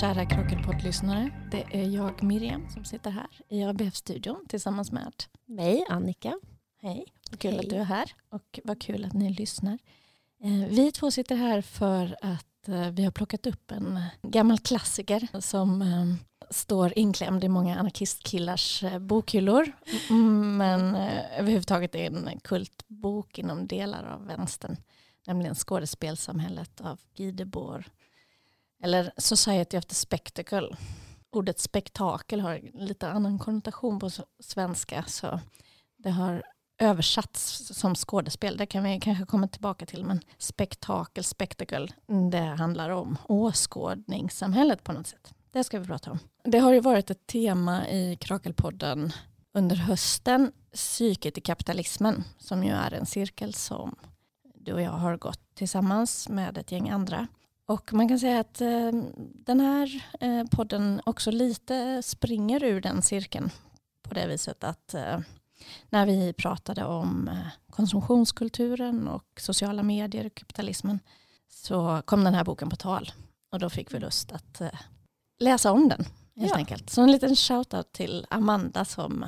kära Krockelpodd-lyssnare. Det är jag Miriam som sitter här i ABF-studion tillsammans med mig Annika. Hej, vad kul Hej. att du är här och vad kul att ni lyssnar. Eh, vi två sitter här för att eh, vi har plockat upp en gammal klassiker som eh, står inklämd i många anarkistkillars bokhyllor. Men överhuvudtaget är en kultbok inom delar av vänstern. Nämligen Skådespelsamhället av Guy Debord eller Society of the Spectacle. Ordet spektakel har lite annan konnotation på svenska. Så det har översatts som skådespel. Det kan vi kanske komma tillbaka till. Men spektakel, spectacle, det handlar om åskådningssamhället på något sätt. Det ska vi prata om. Det har ju varit ett tema i Krakelpodden under hösten. Psyket i kapitalismen som ju är en cirkel som du och jag har gått tillsammans med ett gäng andra. Och man kan säga att eh, den här eh, podden också lite springer ur den cirkeln på det viset att eh, när vi pratade om eh, konsumtionskulturen och sociala medier och kapitalismen så kom den här boken på tal och då fick vi lust att eh, läsa om den helt ja. enkelt. Så en liten shoutout till Amanda som,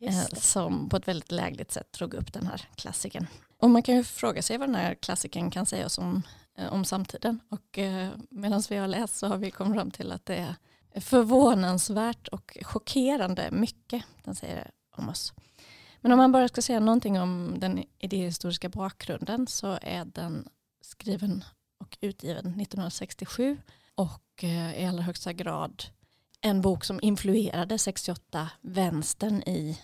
eh, som på ett väldigt lägligt sätt drog upp den här klassikern. Och man kan ju fråga sig vad den här klassikern kan säga oss om Eh, om samtiden. Och eh, medan vi har läst så har vi kommit fram till att det är förvånansvärt och chockerande mycket den säger om oss. Men om man bara ska säga någonting om den idéhistoriska bakgrunden så är den skriven och utgiven 1967 och eh, i allra högsta grad en bok som influerade 68 vänstern i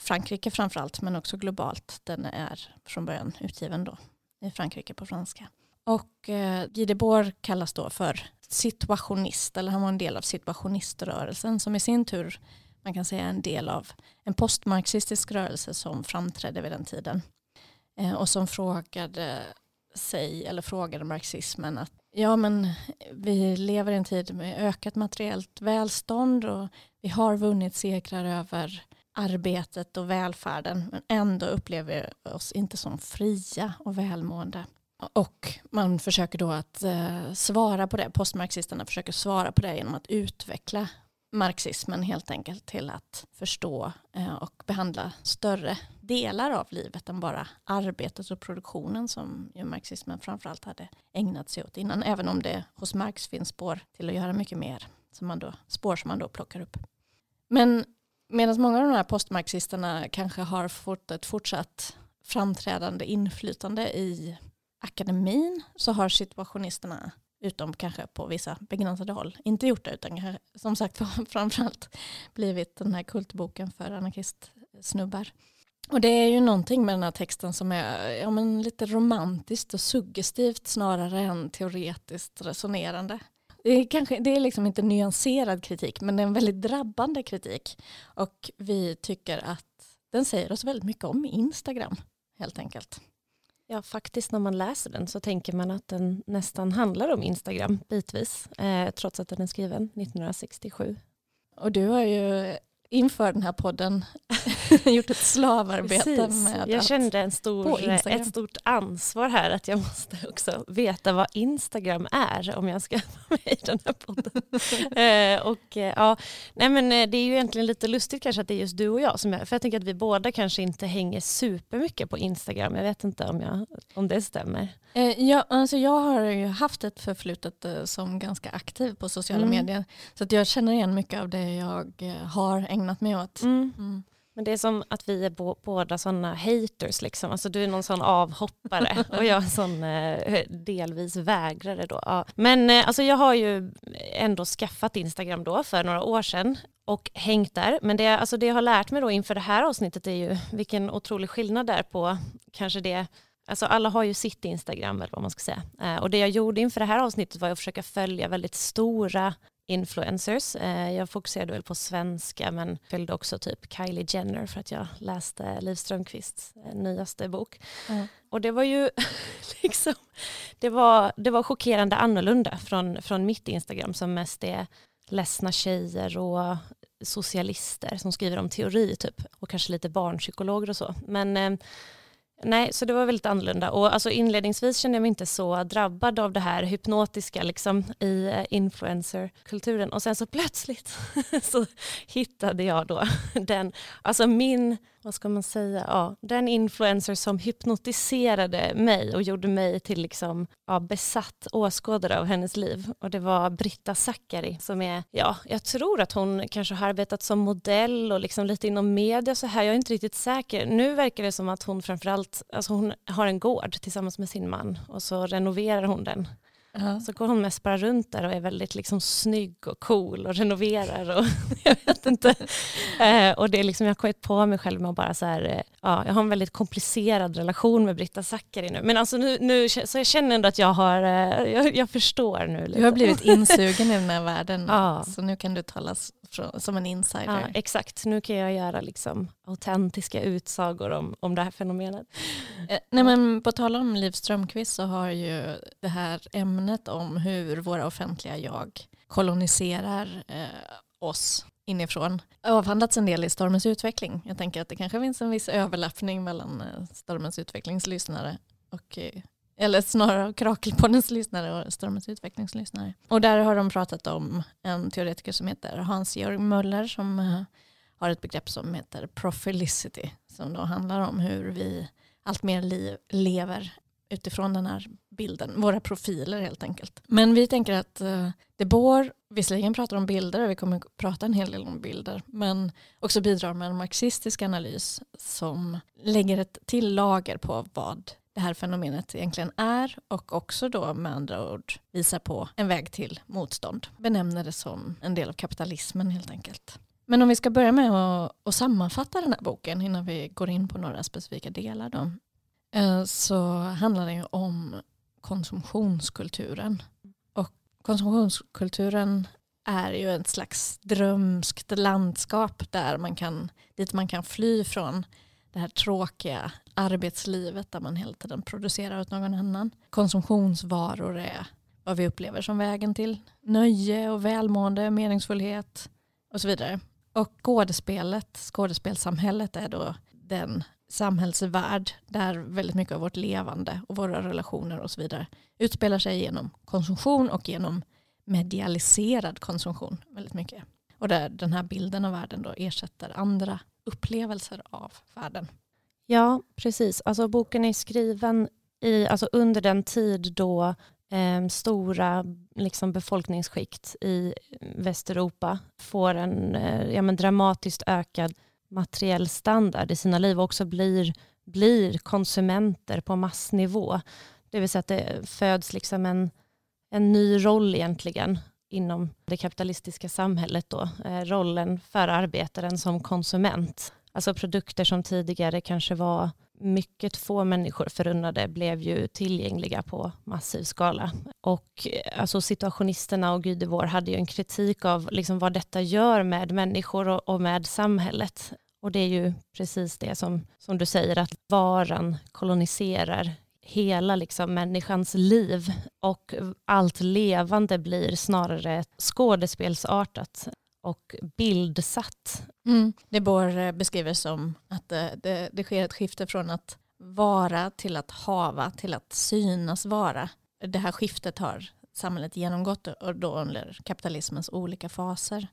Frankrike framförallt men också globalt. Den är från början utgiven då i Frankrike på franska. Och eh, Guy Debord kallas då för situationist, eller han var en del av situationiströrelsen som i sin tur man kan säga en del av en postmarxistisk rörelse som framträdde vid den tiden. Eh, och som frågade sig, eller frågade marxismen att ja men vi lever i en tid med ökat materiellt välstånd och vi har vunnit segrar över arbetet och välfärden men ändå upplever vi oss inte som fria och välmående. Och man försöker då att eh, svara på det, postmarxisterna försöker svara på det genom att utveckla marxismen helt enkelt till att förstå eh, och behandla större delar av livet än bara arbetet och produktionen som ju marxismen framförallt hade ägnat sig åt innan. Även om det hos Marx finns spår till att göra mycket mer, som man då, spår som man då plockar upp. Men medan många av de här postmarxisterna kanske har fått ett fortsatt framträdande inflytande i akademin så har situationisterna, utom kanske på vissa begränsade håll, inte gjort det utan som sagt framförallt blivit den här kultboken för anarkistsnubbar. Och det är ju någonting med den här texten som är ja, men lite romantiskt och suggestivt snarare än teoretiskt resonerande. Det är, kanske, det är liksom inte nyanserad kritik men det är en väldigt drabbande kritik. Och vi tycker att den säger oss väldigt mycket om Instagram helt enkelt. Ja, faktiskt när man läser den så tänker man att den nästan handlar om Instagram bitvis, eh, trots att den är skriven 1967. Och du har ju inför den här podden gjort ett slavarbete Precis. med Jag kände en stor, ett stort ansvar här att jag måste också veta vad Instagram är om jag ska vara med i den här podden. eh, och, eh, ja, nej men eh, det är ju egentligen lite lustigt kanske att det är just du och jag som är, för jag tänker att vi båda kanske inte hänger supermycket på Instagram. Jag vet inte om, jag, om det stämmer. Eh, ja, alltså jag har ju haft ett förflutet eh, som ganska aktiv på sociala mm. medier. Så att jag känner igen mycket av det jag har ägnat mig åt. Mm. Mm. Men det är som att vi är båda sådana haters liksom. Alltså du är någon sån avhoppare och jag är en sån eh, delvis vägrare då. Ja. Men eh, alltså jag har ju ändå skaffat Instagram då för några år sedan och hängt där. Men det, alltså det jag har lärt mig då inför det här avsnittet är ju vilken otrolig skillnad där på kanske det Alltså alla har ju sitt Instagram eller vad man ska säga. Eh, och det jag gjorde inför det här avsnittet var att försöka följa väldigt stora influencers. Eh, jag fokuserade väl på svenska men följde också typ Kylie Jenner för att jag läste Liv Strömquists eh, nyaste bok. Mm. Och det var ju liksom, det var, det var chockerande annorlunda från, från mitt Instagram som mest är ledsna tjejer och socialister som skriver om teori typ och kanske lite barnpsykologer och så. Men nej, så det var väldigt annorlunda. Och alltså inledningsvis kände jag mig inte så drabbad av det här hypnotiska liksom, i eh, influencerkulturen. Och sen så plötsligt så hittade jag då den, alltså min vad ska man säga, ja, den influencer som hypnotiserade mig och gjorde mig till liksom, ja, besatt åskådare av hennes liv. Och det var Britta Zackari som är, ja, jag tror att hon kanske har arbetat som modell och liksom lite inom media så här, jag är inte riktigt säker. Nu verkar det som att hon framförallt, alltså hon har en gård tillsammans med sin man och så renoverar hon den Ja. Så går hon mest bara runt där och är väldigt liksom snygg och cool och renoverar och jag vet inte. Eh, och det är liksom, jag har kommit på mig själv med att bara så här, eh, ja, jag har en väldigt komplicerad relation med Britta Zackari nu. Men alltså nu, nu, så jag känner ändå att jag har, eh, jag, jag förstår nu. Lite. Du har blivit insugen i den här världen, ja. så nu kan du tala som en insider. Ja, exakt, nu kan jag göra liksom autentiska utsagor om, om det här fenomenet. Eh, nej, men på tal om Liv Strömquist så har ju det här ämnet om hur våra offentliga jag koloniserar eh, oss inifrån avhandlats en del i Stormens utveckling. Jag tänker att det kanske finns en viss överlappning mellan eh, Stormens utvecklingslyssnare och eh, eller snarare Krakelpoddens lyssnare och Stormens utvecklingslyssnare. Och där har de pratat om en teoretiker som heter Hans-Georg Möller som eh, har ett begrepp som heter profilicity som då handlar om hur vi allt mer lever utifrån den här bilden, våra profiler helt enkelt. Men vi tänker att eh, De Boer visserligen pratar om bilder och vi kommer prata en hel del om bilder men också bidrar med en marxistisk analys som lägger ett till lager på vad det här fenomenet egentligen är och också då med andra ord visar på en väg till motstånd. Benämner det som en del av kapitalismen helt enkelt. Men om vi ska börja med att, att sammanfatta den här boken innan vi går in på några specifika delar då, eh, så handlar det ju om konsumtionskulturen. Och konsumtionskulturen är ju ett slags drömskt landskap där man kan, dit man kan fly från det här tråkiga arbetslivet där man hela tiden producerar åt någon annan. Konsumtionsvaror är vad vi upplever som vägen till nöje och välmående, meningsfullhet och så vidare. Och skådespelet, skådespelsamhället är då den samhällsvärld där väldigt mycket av vårt levande och våra relationer och så vidare utspelar sig genom konsumtion och genom medialiserad konsumtion väldigt mycket. Och där den här bilden av världen då ersätter andra upplevelser av världen. Ja, precis. Alltså, boken är skriven i, alltså, under den tid då eh, stora liksom, befolkningsskikt i Västeuropa får en eh, ja, men dramatiskt ökad materiell standard i sina liv och också blir, blir konsumenter på massnivå. Det vill säga att det föds liksom en, en ny roll egentligen inom det kapitalistiska samhället. Då. Eh, rollen för arbetaren som konsument. Alltså produkter som tidigare kanske var mycket få människor förunnade blev ju tillgängliga på massiv skala. Och eh, alltså situationisterna och Gud vår hade ju en kritik av liksom vad detta gör med människor och, och med samhället. Och det är ju precis det som, som du säger, att varan koloniserar hela liksom människans liv och allt levande blir snarare skådespelsartat och bildsatt. Mm. Det Bohr eh, beskriver som att det, det, det, sker ett skifte från att vara till att hava till att synas vara. Det här skiftet har samhället genomgått och då under kapitalismens olika faser.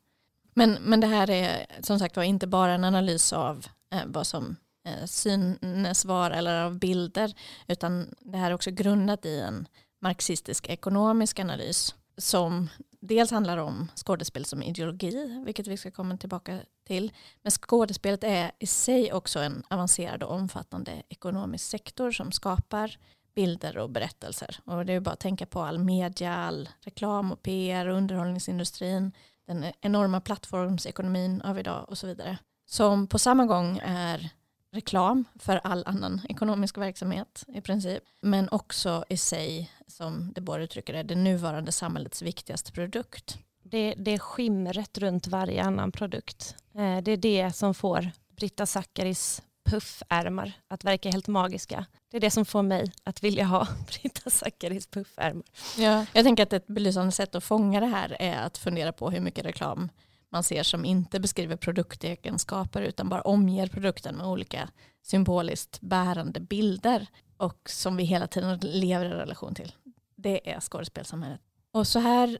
Men, men det här är som sagt var inte bara en analys av eh, vad som eh, synes vara eller av bilder utan det här är också grundat i en marxistisk ekonomisk analys som dels handlar om skådespel som ideologi, vilket vi ska komma tillbaka till. Men skådespelet är i sig också en avancerad och omfattande ekonomisk sektor som skapar bilder och berättelser. Och det är bara att tänka på all media, all reklam och PR och underhållningsindustrin, den enorma plattformsekonomin av idag och så vidare. Som på samma gång är reklam för all annan ekonomisk verksamhet i princip. Men också i sig, som det både uttrycker det, det nuvarande samhällets viktigaste produkt. Det, det är skimret runt varje annan produkt. Eh, det är det som får Britta Zackaris puffärmar att verka helt magiska. Det är det som får mig att vilja ha Britta Zackaris puffärmar. Ja, jag tänker att ett belysande sätt att fånga det här är att fundera på hur mycket reklam man ser som inte beskriver produktegenskaper utan bara omger produkten med olika symboliskt bärande bilder och som vi hela tiden lever i relation till. Det är skådespelsamhället. Och så här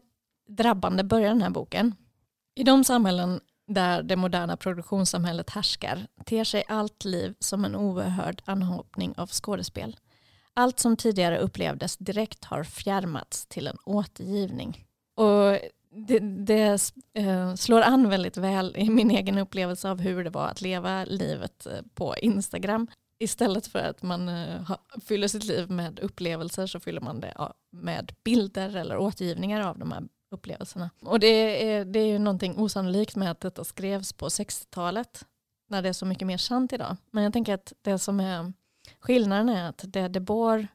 drabbande börjar den här boken. I de samhällen där det moderna produktionssamhället härskar ter sig allt liv som en oerhörd anhopning av skådespel. Allt som tidigare upplevdes direkt har fjärmats till en återgivning. Och det, det eh, slår an väldigt väl i min egen upplevelse av hur det var att leva livet eh, på Instagram. Istället för att man eh, fyller sitt liv med upplevelser så fyller man det med bilder eller återgivningar av de här upplevelserna. Och det är, det är ju någonting osannolikt med att detta skrevs på 60-talet när det är så mycket mer sant idag. Men jag tänker att det som är skillnaden är att det Debord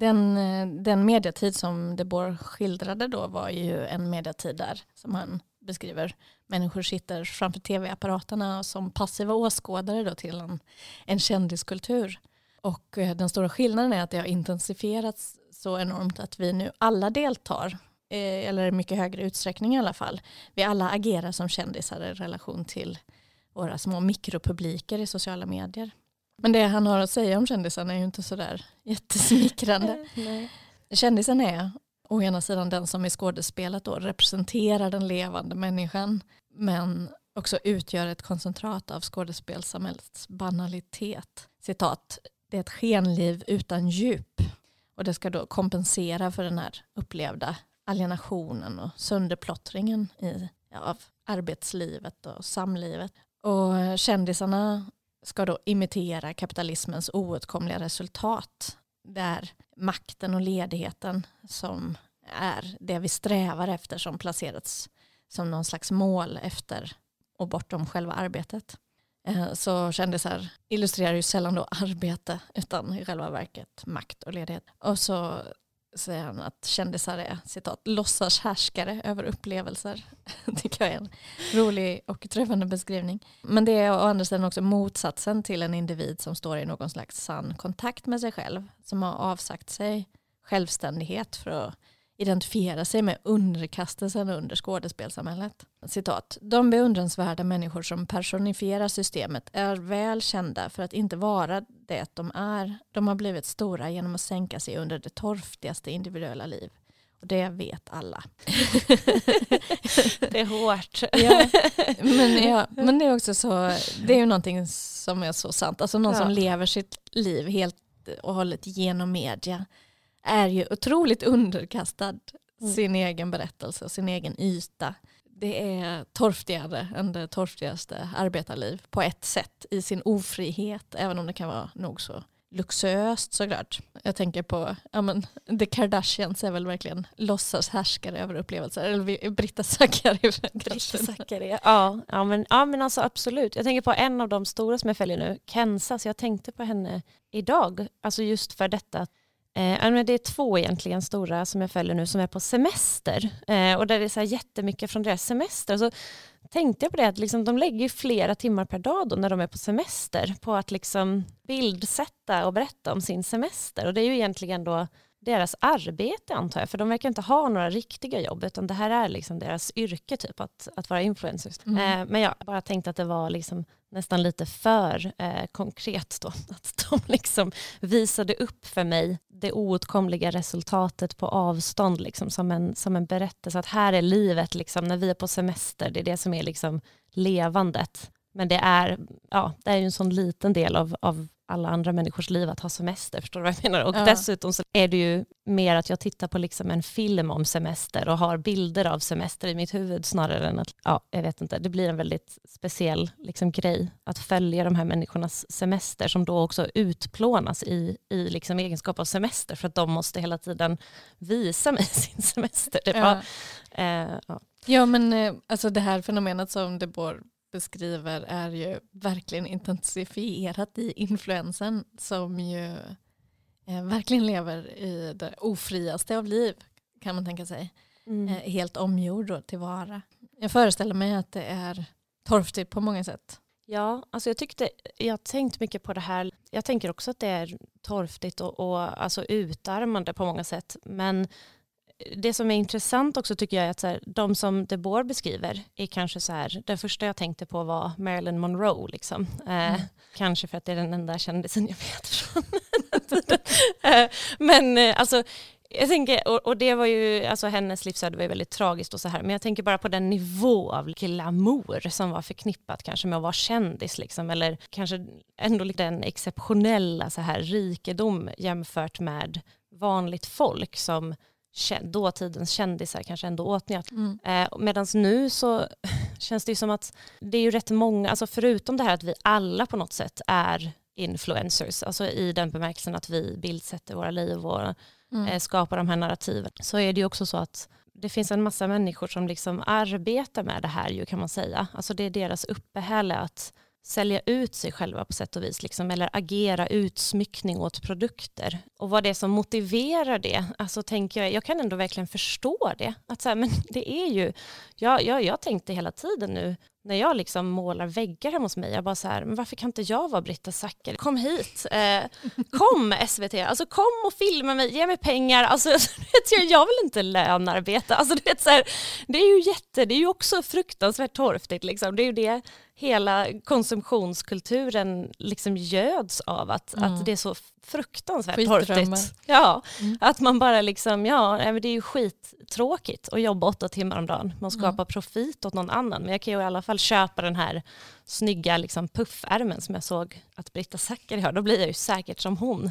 den, eh, den mediatid som De Boer skildrade då var ju en mediatid där som han beskriver människor sitter framför tv-apparaterna som passiva åskådare då till en, en kändiskultur. Och eh, den stora skillnaden är att det har intensifierats så enormt att vi nu alla deltar eh, eller i mycket högre utsträckning i alla fall. Vi alla agerar som kändisar i relation till våra små mikropubliker i sociala medier. Men det han har att säga om kändisarna är ju inte sådär jättesmickrande. Kändisen är å ena sidan den som i skådespelet då representerar den levande människan men också utgör ett koncentrat av skådespelsamhällets banalitet. Citat, det är ett skenliv utan djup och det ska då kompensera för den här upplevda alienationen och sönderplottringen i, ja, av arbetslivet och samlivet. Och kändisarna ska då imitera kapitalismens oåtkomliga resultat. Där makten och ledigheten som är det vi strävar efter som placerats som någon slags mål efter och bortom själva arbetet. Eh, så kändisar illustrerar ju sällan då arbete utan i själva verket makt och ledighet. Och så säger han att kändisar är citat, låtsas härskare över upplevelser. Det tycker jag är en rolig och träffande beskrivning. Men det är å andra sidan också motsatsen till en individ som står i någon slags sann kontakt med sig själv. Som har avsagt sig självständighet för att identifiera sig med underkastelsen under skådespelsamhället. Citat. De beundransvärda människor som personifierar systemet är väl kända för att inte vara det de är. De har blivit stora genom att sänka sig under det torftigaste individuella liv. Och det vet alla. det är hårt. ja, men, ja, men det är också så, det är ju någonting som är så sant. Alltså någon ja. som lever sitt liv helt och hållet genom media är ju otroligt underkastad mm. sin egen berättelse och sin egen yta. Det är torftigare än det torftigaste arbetarliv på ett sätt i sin ofrihet, även om det kan vara nog så luxuöst såklart. Jag tänker på, ja men The Kardashians är väl verkligen härskare över upplevelser. Eller Britta Zackari. ja, ja, men, ja men alltså absolut. Jag tänker på en av de stora som jag följer nu, Kenza, så jag tänkte på henne idag. Alltså just för detta att Eh, det är två egentligen stora som jag följer nu som är på semester. Eh, och där det är så här jättemycket från deras semester. Så tänkte jag på det att liksom, de lägger flera timmar per dag då när de är på semester på att liksom bildsätta och berätta om sin semester. Och det är ju egentligen då deras arbete antar jag, för de verkar inte ha några riktiga jobb, utan det här är liksom deras yrke, typ att, att vara influencers. Mm. Eh, men jag bara tänkte att det var liksom nästan lite för eh, konkret då, att de liksom visade upp för mig det oåtkomliga resultatet på avstånd, liksom, som, en, som en berättelse, att här är livet, liksom, när vi är på semester, det är det som är liksom levandet. Men det är, ja, det är ju en sån liten del av, av alla andra människors liv att ha semester. Förstår du vad jag menar? Och ja. dessutom så är det ju mer att jag tittar på liksom en film om semester och har bilder av semester i mitt huvud snarare än att, ja, jag vet inte, det blir en väldigt speciell liksom, grej att följa de här människornas semester som då också utplånas i, i liksom egenskap av semester för att de måste hela tiden visa mig sin semester. Det bara, ja. Eh, ja. ja men eh, alltså det här fenomenet som det bor beskriver är ju verkligen intensifierat i influensen som ju eh, verkligen lever i det ofriaste av liv kan man tänka sig. Mm. Eh, helt omgjord då tillvara. Jag föreställer mig att det är torftigt på många sätt. Ja, alltså jag tyckte, jag har tänkt mycket på det här. Jag tänker också att det är torftigt och, och alltså utarmande på många sätt. Men det som är intressant också tycker jag är att så här, de som DeBoer beskriver är kanske så här, den första jag tänkte på var Marilyn Monroe liksom. Eh, mm. Kanske för att det är den enda kändisen jag vet från den tiden. Eh, men eh, alltså jag tänker, och, och, det var ju, alltså hennes livsöde var ju väldigt tragiskt och så här, men jag tänker bara på den nivå av glamour som var förknippat kanske med att vara kändis liksom, eller kanske ändå den exceptionella så här rikedom jämfört med vanligt folk som dåtidens kändisar kanske ändå åtnjöt. Mm. Eh, Medan nu så känns det ju som att det är ju rätt många, alltså förutom det här att vi alla på något sätt är influencers, alltså i den bemärkelsen att vi bildsätter våra liv och mm. eh, skapar de här narrativen, så är det ju också så att det finns en massa människor som liksom arbetar med det här ju kan man säga. Alltså det är deras uppehälle att sälja ut sig själva på sätt och vis, liksom, eller agera utsmyckning åt produkter. Och vad det är som motiverar det, alltså tänker jag, jag kan ändå verkligen förstå det. Att så här, men det är ju, jag, jag, jag tänkte hela tiden nu, när jag liksom målar väggar hemma hos mig, jag bara så här, men varför kan inte jag vara Britta Zackari? Kom hit, eh, kom SVT, alltså kom och filma mig, ge mig pengar, alltså jag vill inte lönarbeta, alltså du vet så här, det är ju jätte, det är ju också fruktansvärt torftigt liksom, det är ju det hela konsumtionskulturen liksom göds av att, mm. att det är så fruktansvärt torftigt. Ja, mm. Att man bara liksom, ja det är ju skittråkigt att jobba åtta timmar om dagen. Man skapar mm. profit åt någon annan. Men jag kan ju i alla fall köpa den här snygga liksom, puffärmen som jag såg att Britta Zackari har. Då blir jag ju säkert som hon.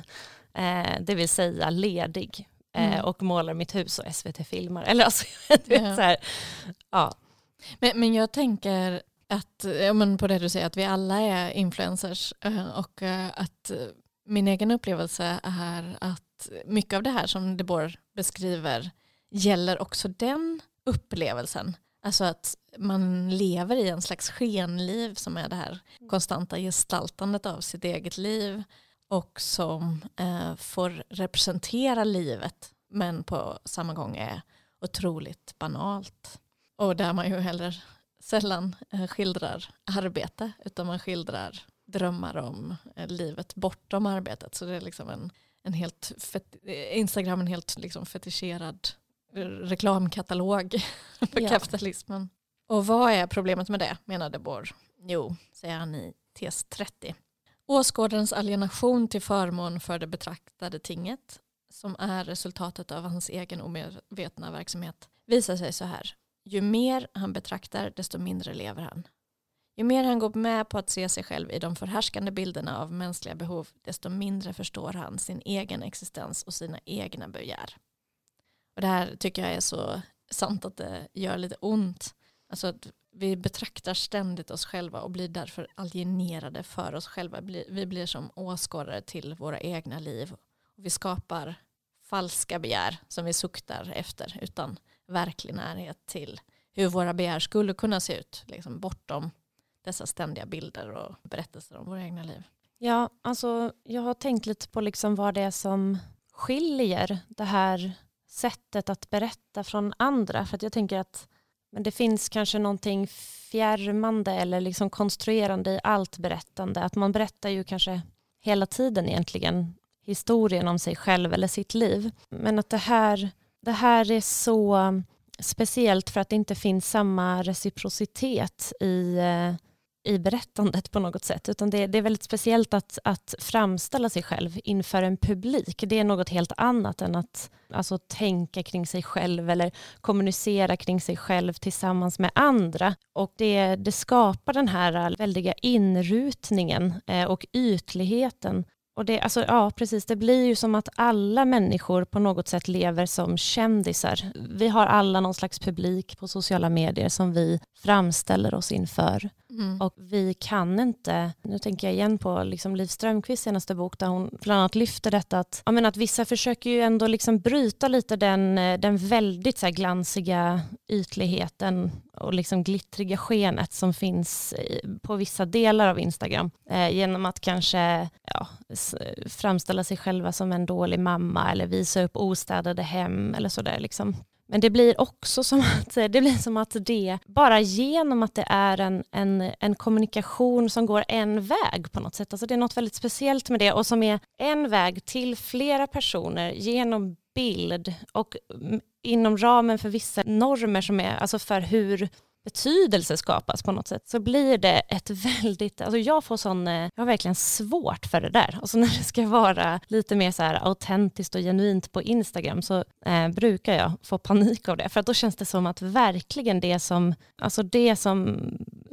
Eh, det vill säga ledig. Eh, mm. och målar mitt hus och SVT filmar. Eller alltså, du vet, så här, ja. Men, men jag tänker att, ja, men på det du säger, att vi alla är influencers eh, och eh, att min egen upplevelse är att mycket av det här som Debor beskriver gäller också den upplevelsen. Alltså att man lever i en slags skenliv som är det här konstanta gestaltandet av sitt eget liv och som eh, får representera livet men på samma gång är otroligt banalt. Och där man ju heller sällan eh, skildrar arbete utan man skildrar drömmar om eh, livet bortom arbetet. Så det är liksom en, en helt Instagram en helt liksom fetischerad reklamkatalog för ja. kapitalismen. Och vad är problemet med det menade Bor? Jo, säger han i tes 30. Åskådarens alienation till förmån för det betraktade tinget som är resultatet av hans egen omedvetna verksamhet visar sig så här. Ju mer han betraktar desto mindre lever han. Ju mer han går med på att se sig själv i de förhärskande bilderna av mänskliga behov desto mindre förstår han sin egen existens och sina egna begär. Och det här tycker jag är så sant att det gör lite ont. Alltså att vi betraktar ständigt oss själva och blir därför alienerade för oss själva. Vi blir som åskådare till våra egna liv. Vi skapar falska begär som vi suktar efter utan verklig närhet till hur våra begär skulle kunna se ut liksom bortom dessa ständiga bilder och berättelser om våra egna liv. Ja, alltså jag har tänkt lite på liksom vad det är som skiljer det här sättet att berätta från andra. För att jag tänker att men det finns kanske någonting fjärmande eller liksom konstruerande i allt berättande. Att man berättar ju kanske hela tiden egentligen historien om sig själv eller sitt liv. Men att det här, det här är så um, speciellt för att det inte finns samma reciprocitet i eh, i berättandet på något sätt, utan det, det, är väldigt speciellt att, att framställa sig själv inför en publik. Det är något helt annat än att alltså, tänka kring sig själv eller kommunicera kring sig själv tillsammans med andra. Och det, det skapar den här väldiga inrutningen eh, och ytligheten och det, alltså, ja, precis. Det blir ju som att alla människor på något sätt lever som kändisar. Vi har alla någon slags publik på sociala medier som vi framställer oss inför. Mm. Och vi kan inte, nu tänker jag igen på liksom Liv Strömquists senaste bok där hon bland annat lyfter detta att, jag menar, att vissa försöker ju ändå liksom bryta lite den, den väldigt så glansiga ytligheten och liksom glittriga skenet som finns på vissa delar av Instagram eh, genom att kanske ja, framställa sig själva som en dålig mamma eller visa upp ostädade hem eller sådär. Liksom. Men det blir också som att det, blir som att det, bara genom att det är en, en, en kommunikation som går en väg på något sätt, alltså det är något väldigt speciellt med det och som är en väg till flera personer genom bild och mm, inom ramen för vissa normer som är, alltså för hur betydelse skapas på något sätt så blir det ett väldigt, alltså jag får sån, eh, jag har verkligen svårt för det där. Alltså när det ska vara lite mer så här autentiskt och genuint på Instagram så eh, brukar jag få panik av det för att då känns det som att verkligen det som, alltså det som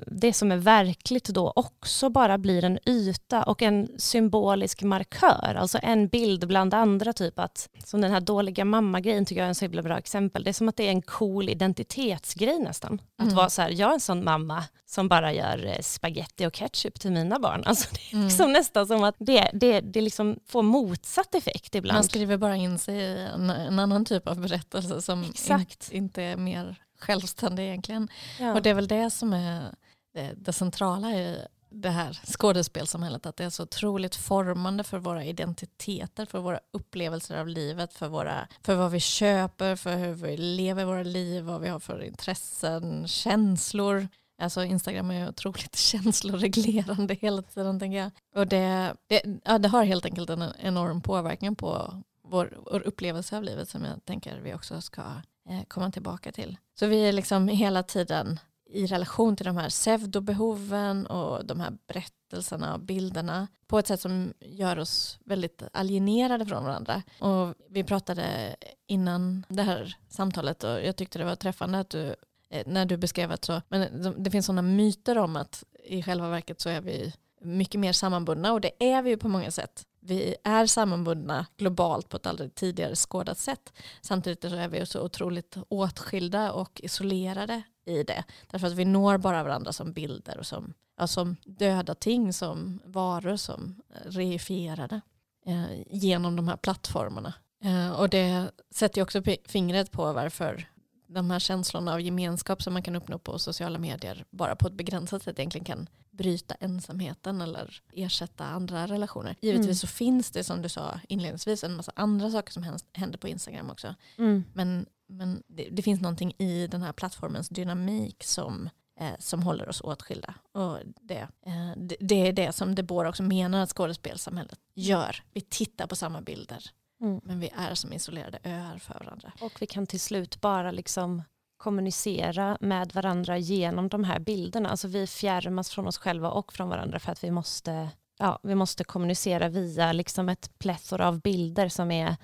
det som är verkligt då också bara blir en yta och en symbolisk markör, alltså en bild bland andra, typ att som den här dåliga mamma-grejen tycker jag är en så himla bra exempel. Det är som att det är en cool identitetsgrej nästan. Att vara så här, jag är en sån mamma som bara gör eh, spaghetti och ketchup till mina barn. Alltså det är mm. liksom mm. nästan som att det, det, det liksom får motsatt effekt ibland. Man skriver bara in sig i en, en annan typ av berättelse som in, inte är mer självständig egentligen. Ja. Och det är väl det som är det, det centrala i det här skådespelsamhället, att det är så otroligt formande för våra identiteter, för våra upplevelser av livet, för, våra, för vad vi köper, för hur vi lever våra liv, vad vi har för intressen, känslor. Alltså Instagram är otroligt känsloreglerande hela tiden tänker jag. Och det, det, ja, det har helt enkelt en enorm påverkan på vår, vår upplevelse av livet som jag tänker vi också ska eh, komma tillbaka till. Så vi är liksom hela tiden i relation till de här pseudobehoven och de här berättelserna och bilderna på ett sätt som gör oss väldigt alienerade från varandra. Och vi pratade innan det här samtalet och jag tyckte det var träffande att du eh, när du beskrev att så, men det finns sådana myter om att i själva verket så är vi mycket mer sammanbundna och det är vi ju på många sätt. Vi är sammanbundna globalt på ett aldrig tidigare skådat sätt. Samtidigt så är vi så otroligt åtskilda och isolerade i det. Därför att vi når bara varandra som bilder och som, ja, som döda ting, som varor som reifierade eh, genom de här plattformarna. Eh, och det sätter också fingret på varför de här känslorna av gemenskap som man kan uppnå på sociala medier bara på ett begränsat sätt egentligen kan bryta ensamheten eller ersätta andra relationer. Givetvis mm. så finns det som du sa inledningsvis en massa andra saker som händer på Instagram också. Mm. Men, men det, det, finns någonting i den här plattformens dynamik som, eh, som håller oss åtskilda. Och det, eh, det, det, är det som Debora också menar att skådespelsamhället gör. Vi tittar på samma bilder. Mm. Men vi är som isolerade öar för varandra. Och vi kan till slut bara liksom kommunicera med varandra genom de här bilderna. Alltså vi fjärmas från oss själva och från varandra för att vi måste, ja, vi måste kommunicera via liksom ett plethora av bilder som är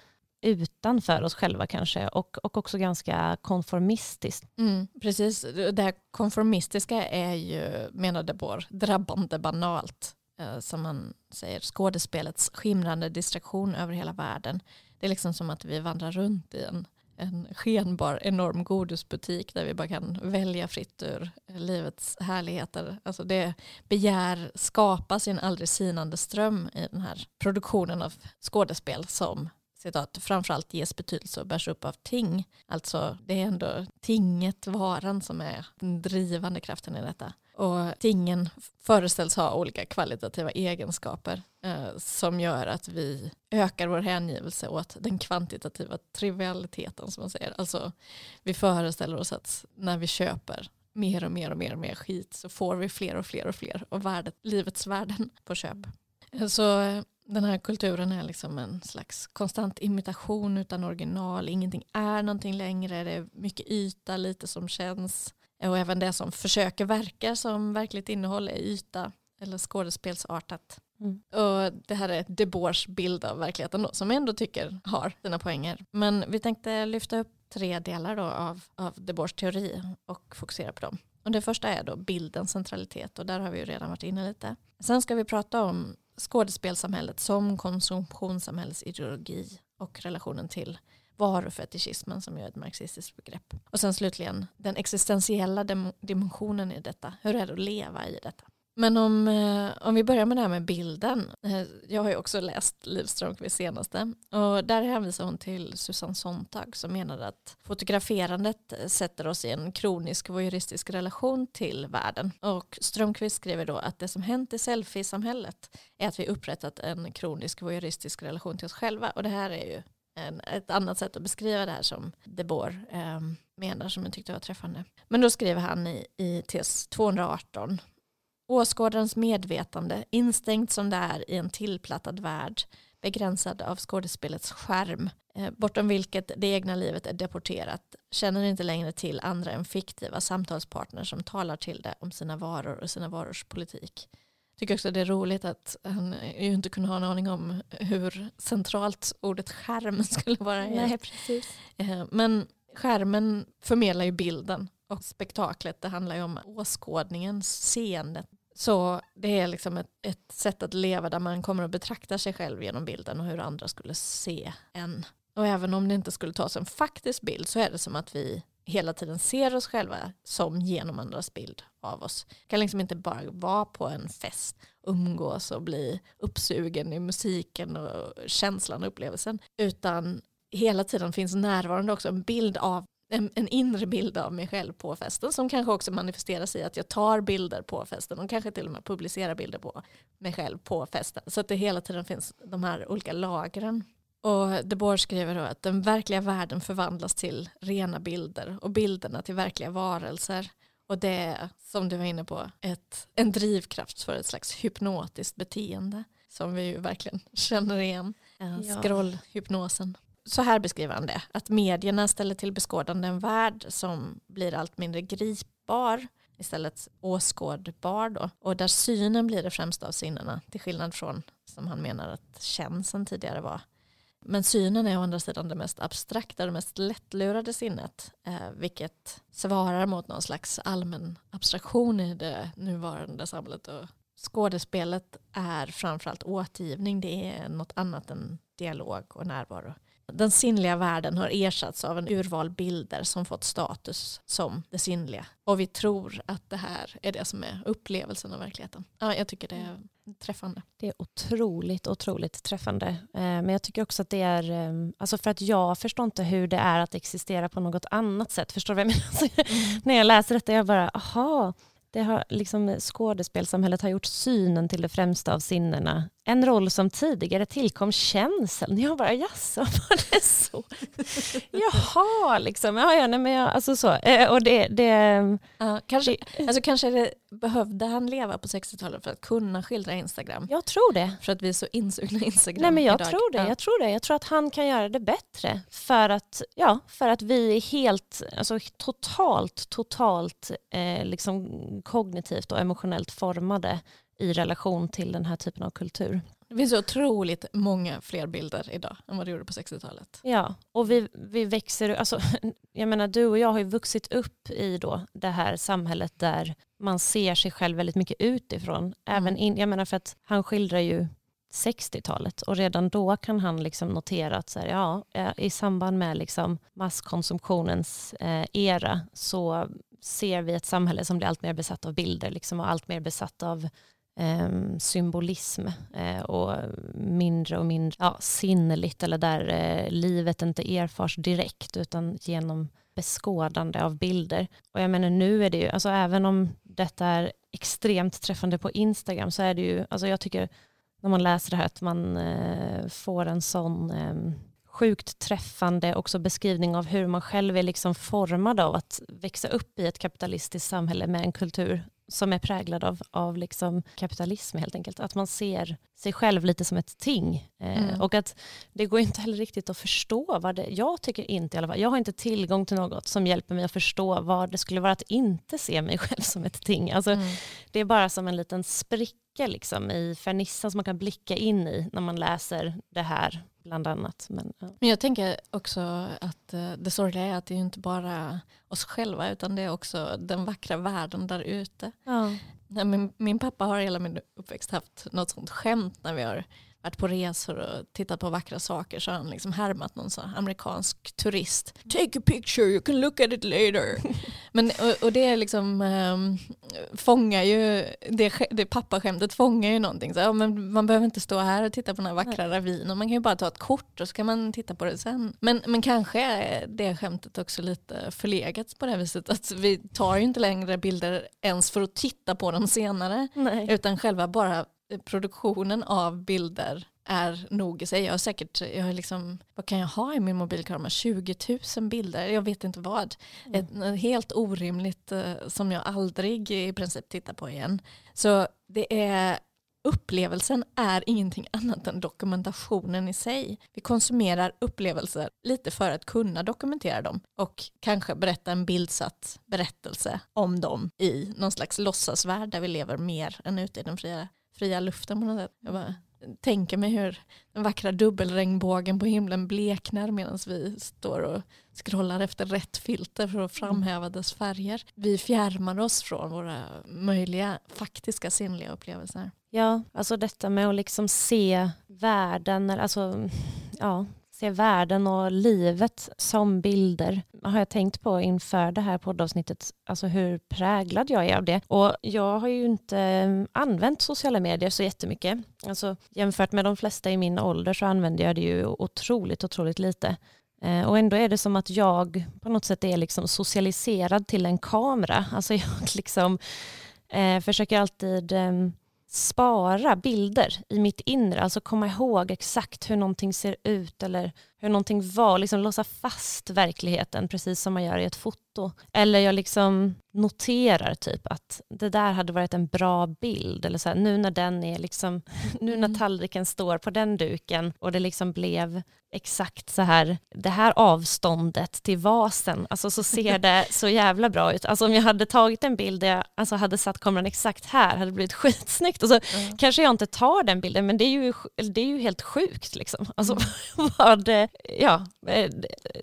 utanför oss själva kanske och, och också ganska konformistiskt. Mm, precis, det här konformistiska är ju, menade Bohr, drabbande banalt. Eh, som man säger, skådespelets skimrande distraktion över hela världen. Det är liksom som att vi vandrar runt i en en skenbar enorm godisbutik där vi bara kan välja fritt ur livets härligheter. Alltså det begär skapas i en aldrig sinande ström i den här produktionen av skådespel som citat, framförallt ges betydelse och bärs upp av ting. Alltså det är ändå tinget, varan som är den drivande kraften i detta. Och tingen föreställs ha olika kvalitativa egenskaper eh, som gör att vi ökar vår hängivelse åt den kvantitativa trivialiteten som man säger. Alltså vi föreställer oss att när vi köper mer och mer och mer och mer skit så får vi fler och fler och fler och värdet, livets värden på köp. Så eh, den här kulturen är liksom en slags konstant imitation utan original. Ingenting är någonting längre. Det är mycket yta, lite som känns. Och även det som försöker verka som verkligt innehåll är yta eller skådespelsartat. Mm. Och det här är Debors bild av verkligheten då, som jag ändå tycker har sina poänger. Men vi tänkte lyfta upp tre delar då av, av Debors teori och fokusera på dem. Och det första är då bildens centralitet och där har vi ju redan varit inne lite. Sen ska vi prata om skådespelsamhället som konsumtionssamhällets ideologi och relationen till varufetischismen som är ett marxistiskt begrepp. Och sen slutligen den existentiella dimensionen i detta. Hur är det att leva i detta? Men om, eh, om vi börjar med det här med bilden. Eh, jag har ju också läst Liv Strömqvist senaste. Och där hänvisar hon till Susanne Sontag som menade att fotograferandet sätter oss i en kronisk voyeuristisk relation till världen. Och Strömquist skriver då att det som hänt i selfie-samhället är att vi upprättat en kronisk voyeuristisk relation till oss själva. Och det här är ju en, ett annat sätt att beskriva det här som Debor eh, menar som jag tyckte var träffande. Men då skriver han i, i tes 218 Åskådarens medvetande, instängt som det är i en tillplattad värld, begränsad av skådespelets skärm, eh, bortom vilket det egna livet är deporterat, känner inte längre till andra än fiktiva samtalspartner som talar till det om sina varor och sina varors politik. Jag tycker också det är roligt att han ju inte kunde ha en aning om hur centralt ordet skärm skulle vara. Nej, precis. Eh, men skärmen förmedlar ju bilden och spektaklet det handlar ju om åskådningen, seendet. Så det är liksom ett, ett sätt att leva där man kommer att betrakta sig själv genom bilden och hur andra skulle se en. Och även om det inte skulle tas en faktisk bild så är det som att vi hela tiden ser oss själva som genom andras bild av oss. Vi kan liksom inte bara vara på en fest, umgås och bli uppsugen i musiken och känslan och upplevelsen. Utan hela tiden finns närvarande också en bild av en, en, inre bild av mig själv på festen som kanske också manifesteras i att jag tar bilder på festen och kanske till och med publicerar bilder på mig själv på festen. Så att det hela tiden finns de här olika lagren. Och De Boer skriver då att den verkliga världen förvandlas till rena bilder och bilderna till verkliga varelser. Och det är, som du var inne på, ett, en drivkraft för ett slags hypnotiskt beteende som vi ju verkligen känner igen. Ja. Scrollhypnosen så här beskriver han det, att medierna ställer till beskådande en värld som blir allt mindre gripbar, istället åskådbar då, och där synen blir det främsta av sinnena, till skillnad från som han menar att känseln tidigare var. Men synen är å andra sidan det mest abstrakta, det mest lättlurade sinnet, eh, vilket svarar mot någon slags allmän abstraktion i det nuvarande samhället. Och skådespelet är framförallt återgivning, det är något annat än dialog och närvaro. Den sinnliga världen har ersatts av en urval bilder som fått status som det sinnliga. Och vi tror att det här är det som är upplevelsen av verkligheten. Ja, jag tycker det är träffande. Det är otroligt, otroligt träffande. Eh, men jag tycker också att det är, ehm, alltså för att jag förstår inte hur det är att existera på något annat sätt. Förstår du vad jag menar? Mm. När jag läser detta, jag bara, aha, det har, liksom, skådespelsamhället har gjort synen till det främsta av sinnena. En roll som tidigare tillkom känseln. Jag bara, jaså, var det så? Jaha, liksom. Ja, ja, nej, men jag, alltså så. Eh, och det, det, ja, kanske, det, alltså, kanske det, behövde han leva på 60-talet för att kunna skildra Instagram? Jag tror det. För att vi är så insugna i Instagram Nej, men jag idag. tror det. Ja. Jag tror det. Jag tror att han kan göra det bättre för att, ja, för att vi är helt, alltså totalt, totalt eh, liksom kognitivt och emotionellt formade i relation till den här typen av kultur. Det finns så otroligt många fler bilder idag än vad det gjorde på 60-talet. Ja, och vi, vi växer, alltså, jag menar du och jag har ju vuxit upp i då det här samhället där man ser sig själv väldigt mycket utifrån. Även mm. in, jag menar för att han skildrar ju 60-talet och redan då kan han liksom notera att så här, ja, eh, i samband med liksom masskonsumtionens eh, era så ser vi ett samhälle som blir allt mer besatt av bilder liksom, och allt mer besatt av eh, symbolism eh, och mindre och mindre ja, sinnligt eller där eh, livet inte erfars direkt utan genom beskådande av bilder. Och jag menar nu är det ju, alltså även om detta är extremt träffande på Instagram så är det ju, alltså jag tycker när man läser det här att man eh, får en sån eh, sjukt träffande också beskrivning av hur man själv är liksom formad av att växa upp i ett kapitalistiskt samhälle med en kultur som är präglad av, av liksom kapitalism helt enkelt. Att man ser sig själv lite som ett ting. Eh, mm. och att det går inte heller riktigt att förstå vad det, jag tycker inte i alla fall, jag har inte tillgång till något som hjälper mig att förstå vad det skulle vara att inte se mig själv som ett ting. Alltså, mm. Det är bara som en liten spricka liksom, i fernissan som man kan blicka in i när man läser det här bland annat. Men, ja. men jag tänker också att eh, det sorgliga är att det är inte bara oss själva utan det är också den vackra världen där ute. Ja. Min, min pappa har hela min uppväxt haft något sånt skämt när vi har varit på resor och tittat på vackra saker så har han liksom härmat någon sån amerikansk turist. Take a picture, you can look at it later. Men, och, och, det liksom um, fångar ju, det, det pappaskämtet fångar ju någonting. Så, ja, men man behöver inte stå här och titta på den här vackra ravinen. Man kan ju bara ta ett kort och så kan man titta på det sen. Men, men kanske är det skämtet också lite förlegat på det här viset. Att vi tar ju inte längre bilder ens för att titta på dem senare. Nej. Utan själva bara produktionen av bilder är nog i sig. Jag har säkert, jag har liksom, vad kan jag ha i min mobilkamera? 20 000 bilder, jag vet inte vad. Mm. Ett, helt orimligt eh, som jag aldrig i princip tittar på igen. Så det är upplevelsen är ingenting annat än dokumentationen i sig. Vi konsumerar upplevelser lite för att kunna dokumentera dem och kanske berätta en bildsatt berättelse om dem i någon slags låtsasvärld där vi lever mer än ute i den fria, fria luften på något sätt. Jag bara tänker mig hur den vackra dubbelregnbågen på himlen bleknar medan vi står och scrollar efter rätt filter för att framhäva dess färger. Vi fjärmar oss från våra möjliga faktiska sinnliga upplevelser. Ja, alltså detta med att liksom se världen, alltså ja, se världen och livet som bilder har jag tänkt på inför det här poddavsnittet, alltså hur präglad jag är av det. Och jag har ju inte mm, använt sociala medier så jättemycket. Alltså, jämfört med de flesta i min ålder så använder jag det ju otroligt, otroligt lite. Eh, och ändå är det som att jag på något sätt är liksom socialiserad till en kamera. Alltså jag liksom eh, försöker alltid eh, spara bilder i mitt inre, alltså komma ihåg exakt hur någonting ser ut eller hur någonting var, liksom låsa fast verkligheten precis som man gör i ett foto. Eller jag liksom noterar typ att det där hade varit en bra bild eller så här, nu när den är liksom, nu när mm. tallriken står på den duken och det liksom blev exakt så här, det här avståndet till vasen, alltså så ser det så jävla bra ut. Alltså om jag hade tagit en bild där jag alltså hade satt kameran exakt här hade det blivit skitsnyggt och så mm. kanske jag inte tar den bilden men det är ju, det är ju helt sjukt liksom. Alltså, mm. vad, ja, eh,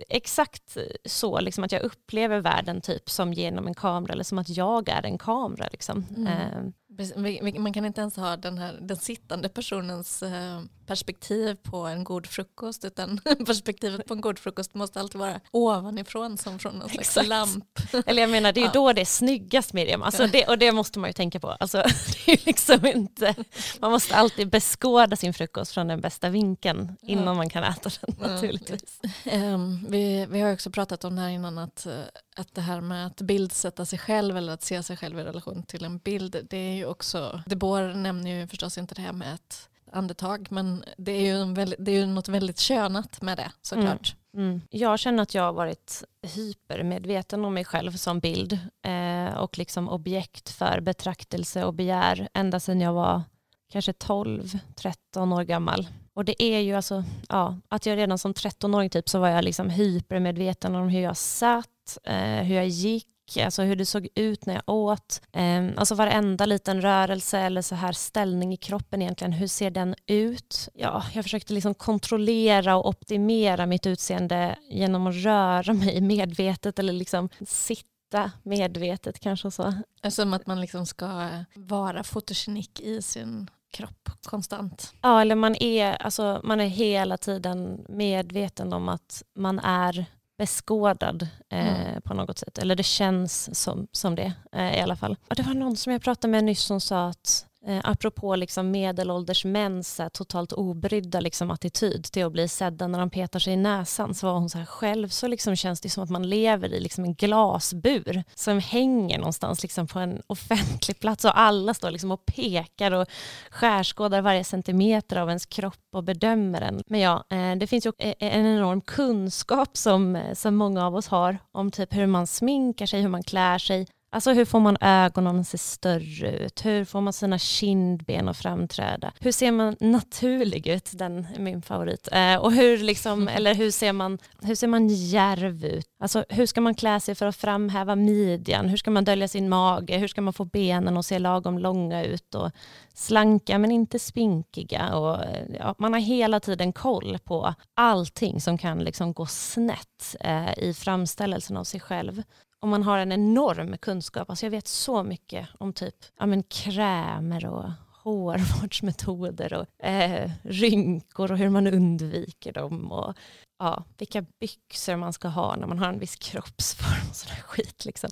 exakt så, liksom att jag upplever världen typ som genom en kamera eller som att jag är en kamera. Liksom. Mm. Eh, man kan inte ens ha den, här, den sittande personens eh, perspektiv på en god frukost utan perspektivet på en god frukost måste alltid vara ovanifrån som från någon slags lamp. Eller jag menar det är ja. då det är snyggast Miriam, alltså det, och det måste man ju tänka på. Alltså, det är liksom inte, man måste alltid beskåda sin frukost från den bästa vinkeln innan ja. man kan äta den naturligtvis. Um, vi, vi har också pratat om det här innan att, att det här med att bildsätta sig själv eller att se sig själv i relation till en bild det är ju också, De Boer nämner ju förstås inte det här med ett andetag men det är ju, en väldigt, det är ju något väldigt könat med det såklart. Mm. Mm. Jag känner att jag har varit hypermedveten om mig själv som bild eh, och liksom objekt för betraktelse och begär ända sedan jag var kanske 12-13 år gammal. Och det är ju alltså, ja, att jag redan som 13-åring typ så var jag liksom hypermedveten om hur jag satt, eh, hur jag gick, alltså hur det såg ut när jag åt. Um, alltså varenda liten rörelse eller så här ställning i kroppen egentligen, hur ser den ut? Ja, jag försökte liksom kontrollera och optimera mitt utseende genom att röra mig medvetet eller liksom sitta medvetet kanske så. Som att man liksom ska vara fotogenik i sin kropp konstant. Ja, eller man är, alltså, man är hela tiden medveten om att man är beskådad eh, mm. på något sätt. Eller det känns som, som det eh, i alla fall. Och det var någon som jag pratade med nyss som sa att Eh, apropå liksom medelålders mäns totalt obrydda liksom, attityd till att bli sedda när de petar sig i näsan så var hon så här själv så liksom känns det som att man lever i liksom en glasbur som hänger någonstans liksom på en offentlig plats och alla står liksom och pekar och skärskådar varje centimeter av ens kropp och bedömer den. Men ja, eh, det finns ju e-, e-, en enorm kunskap som, eh, som många av oss har om typ hur man sminkar sig, hur man klär sig, Alltså hur får man ögonen att se större ut? Hur får man sina kindben att framträda? Hur ser man naturlig ut? Den är min favorit. Eh, och hur, liksom, eller hur, ser man, hur ser man järv ut? Alltså hur ska man klä sig för att framhäva midjan? Hur ska man dölja sin mage? Hur ska man få benen att se lagom långa ut? Och slanka men inte spinkiga. Och, ja, man har hela tiden koll på allting som kan liksom gå snett eh, i framställelsen av sig själv om man har en enorm kunskap. Alltså jag vet så mycket om typ ja, men krämer och hårvårdsmetoder och eh, rynkor och hur man undviker dem och ja, vilka byxor man ska ha när man har en viss kroppsform och sån skit. Liksom.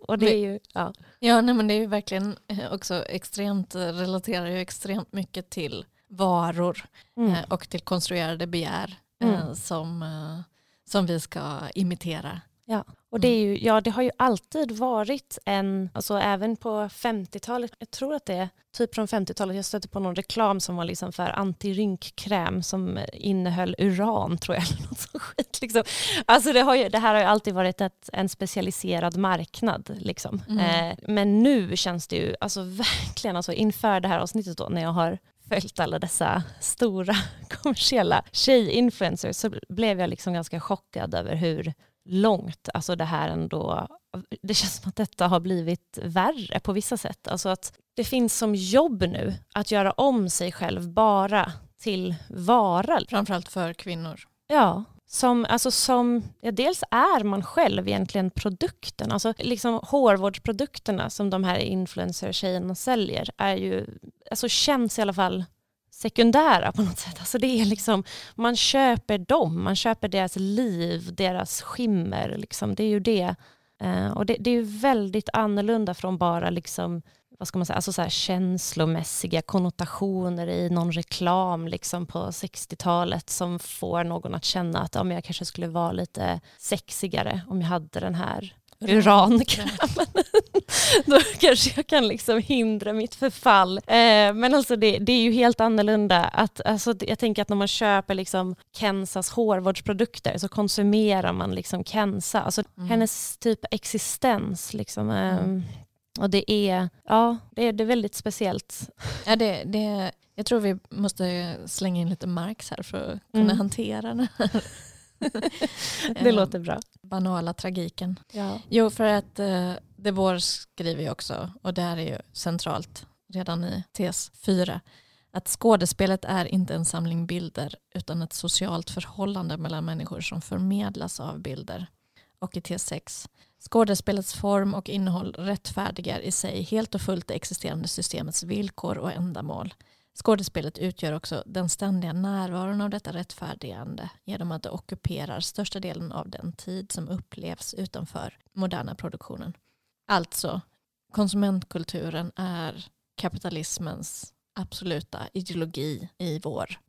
Och det är ju, ja. Ja, nej, men det är ju verkligen eh, också extremt, eh, relaterar ju extremt mycket till varor mm. eh, och till konstruerade begär eh, mm. som, eh, som vi ska imitera Ja, och det, är ju, ja, det har ju alltid varit en, alltså även på 50-talet, jag tror att det är typ från 50-talet, jag stötte på någon reklam som var liksom för antirynkkräm som innehöll uran tror jag. Eller något sånt skit, liksom. Alltså det, har ju, det här har ju alltid varit ett, en specialiserad marknad. Liksom. Mm. Eh, men nu känns det ju alltså, verkligen, alltså, inför det här avsnittet då, när jag har följt alla dessa stora kommersiella tjejinfluencers så blev jag liksom ganska chockad över hur långt alltså det här ändå... Det känns som att detta har blivit värre på vissa sätt. Alltså att det finns som jobb nu att göra om sig själv bara till vara. Framförallt för kvinnor. Ja, som, alltså som, ja, dels är man själv egentligen produkten. Alltså liksom hårvårdsprodukterna som de här influencer-tjejerna säljer är ju, alltså känns i alla fall sekundära på något sätt. Alltså det är liksom, man köper dem, man köper deras liv, deras skimmer. Liksom. Det är ju det. Eh, och det, det, är väldigt annorlunda från bara liksom, vad ska man säga, alltså så här känslomässiga konnotationer i någon reklam liksom på 60-talet som får någon att känna att ja, men jag kanske skulle vara lite sexigare om jag hade den här urankrämen. Då kanske jag kan liksom hindra mitt förfall. Eh, men alltså det, det, är ju helt annorlunda. Att, alltså, jag tänker att när man köper liksom Kensas hårvårdsprodukter så konsumerar man liksom Kensa. Alltså mm. hennes typ existens. Liksom, eh, mm. Och det är, ja, det är, det är väldigt speciellt. Ja, det, det, jag tror vi måste slänga in lite Marx här för att kunna mm. hantera den här det låter bra. Banala tragiken. Ja. Jo, för att eh, De Boer skriver ju också, och det här är ju centralt redan i tes 4, att skådespelet är inte en samling bilder utan ett socialt förhållande mellan människor som förmedlas av bilder. Och i tes 6, skådespelets form och innehåll rättfärdigar i sig helt och fullt det existerande systemets villkor och ändamål. Skådespelet utgör också den ständiga närvaron av detta rättfärdigande genom att det ockuperar största delen av den tid som upplevs utanför moderna produktionen. Alltså, konsumentkulturen är kapitalismens absoluta ideologi i vår,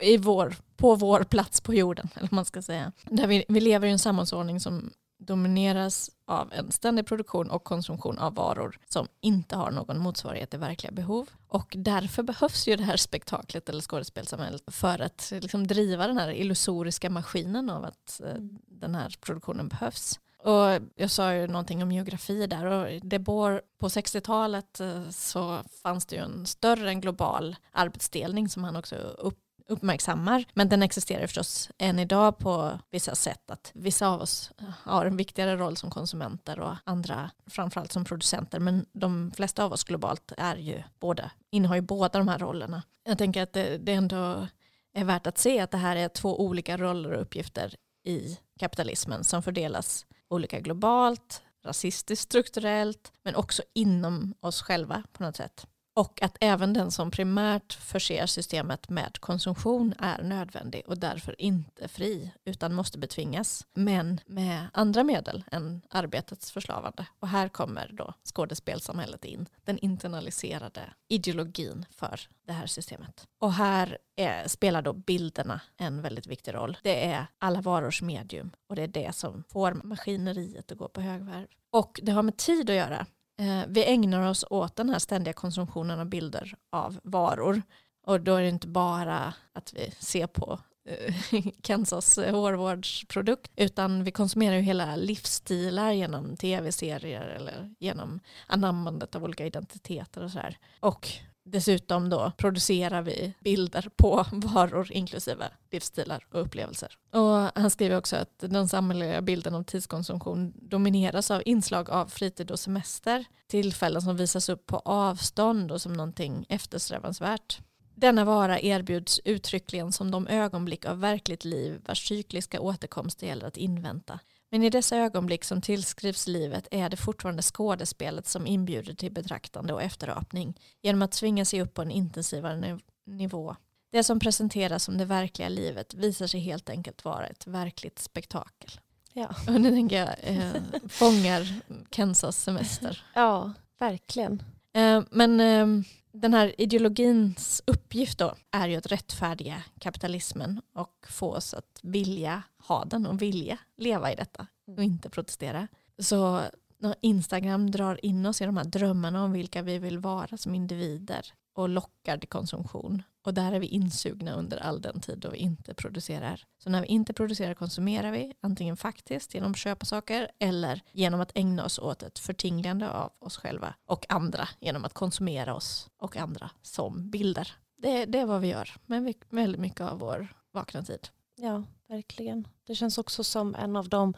i vår, på vår plats på jorden. Eller man ska säga. Där vi, vi lever i en samhällsordning som domineras av en ständig produktion och konsumtion av varor som inte har någon motsvarighet i verkliga behov. Och därför behövs ju det här spektaklet eller skådespelsamhället för att liksom driva den här illusoriska maskinen av att eh, den här produktionen behövs. Och jag sa ju någonting om geografi där och det bor på 60-talet eh, så fanns det ju en större än global arbetsdelning som han också upp uppmärksammar. Men den existerar förstås än idag på vissa sätt. Att vissa av oss har en viktigare roll som konsumenter och andra framförallt som producenter. Men de flesta av oss globalt är ju båda, innehar ju båda de här rollerna. Jag tänker att det, det ändå är värt att se att det här är två olika roller och uppgifter i kapitalismen som fördelas olika globalt, rasistiskt strukturellt men också inom oss själva på något sätt. Och att även den som primärt förser systemet med konsumtion är nödvändig och därför inte fri utan måste betvingas. Men med andra medel än arbetets förslavande. Och här kommer då skådespelsamhället in. Den internaliserade ideologin för det här systemet. Och här är, spelar då bilderna en väldigt viktig roll. Det är alla varors medium och det är det som får maskineriet att gå på högvarv. Och det har med tid att göra. Eh, vi ägnar oss åt den här ständiga konsumtionen av bilder av varor. Och då är det inte bara att vi ser på eh, Kensas eh, hårvårdsprodukt utan vi konsumerar ju hela livsstilar genom tv-serier eller genom anammandet av olika identiteter och sådär. Och Dessutom då producerar vi bilder på varor inklusive livsstilar och upplevelser. Och han skriver också att den samhälleliga bilden av tidskonsumtion domineras av inslag av fritid och semester, tillfällen som visas upp på avstånd och som någonting eftersträvansvärt. Denna vara erbjuds uttryckligen som de ögonblick av verkligt liv vars cykliska återkomst det gäller att invänta. Men i dessa ögonblick som tillskrivs livet är det fortfarande skådespelet som inbjuder till betraktande och efterapning genom att svinga sig upp på en intensivare nivå. Det som presenteras som det verkliga livet visar sig helt enkelt vara ett verkligt spektakel. Ja. Och nu tänker jag eh, fångar Kensas semester. Ja, verkligen. Eh, men eh, den här ideologins uppgift då är ju att rättfärdiga kapitalismen och få oss att vilja ha den och vilja leva i detta och inte protestera. Så när Instagram drar in oss i de här drömmarna om vilka vi vill vara som individer och lockar till konsumtion. Och där är vi insugna under all den tid då vi inte producerar. Så när vi inte producerar konsumerar vi antingen faktiskt genom att köpa saker eller genom att ägna oss åt ett förtingligande av oss själva och andra genom att konsumera oss och andra som bilder. Det, det är vad vi gör med väldigt mycket av vår vakna tid. Ja, verkligen. Det känns också som en av de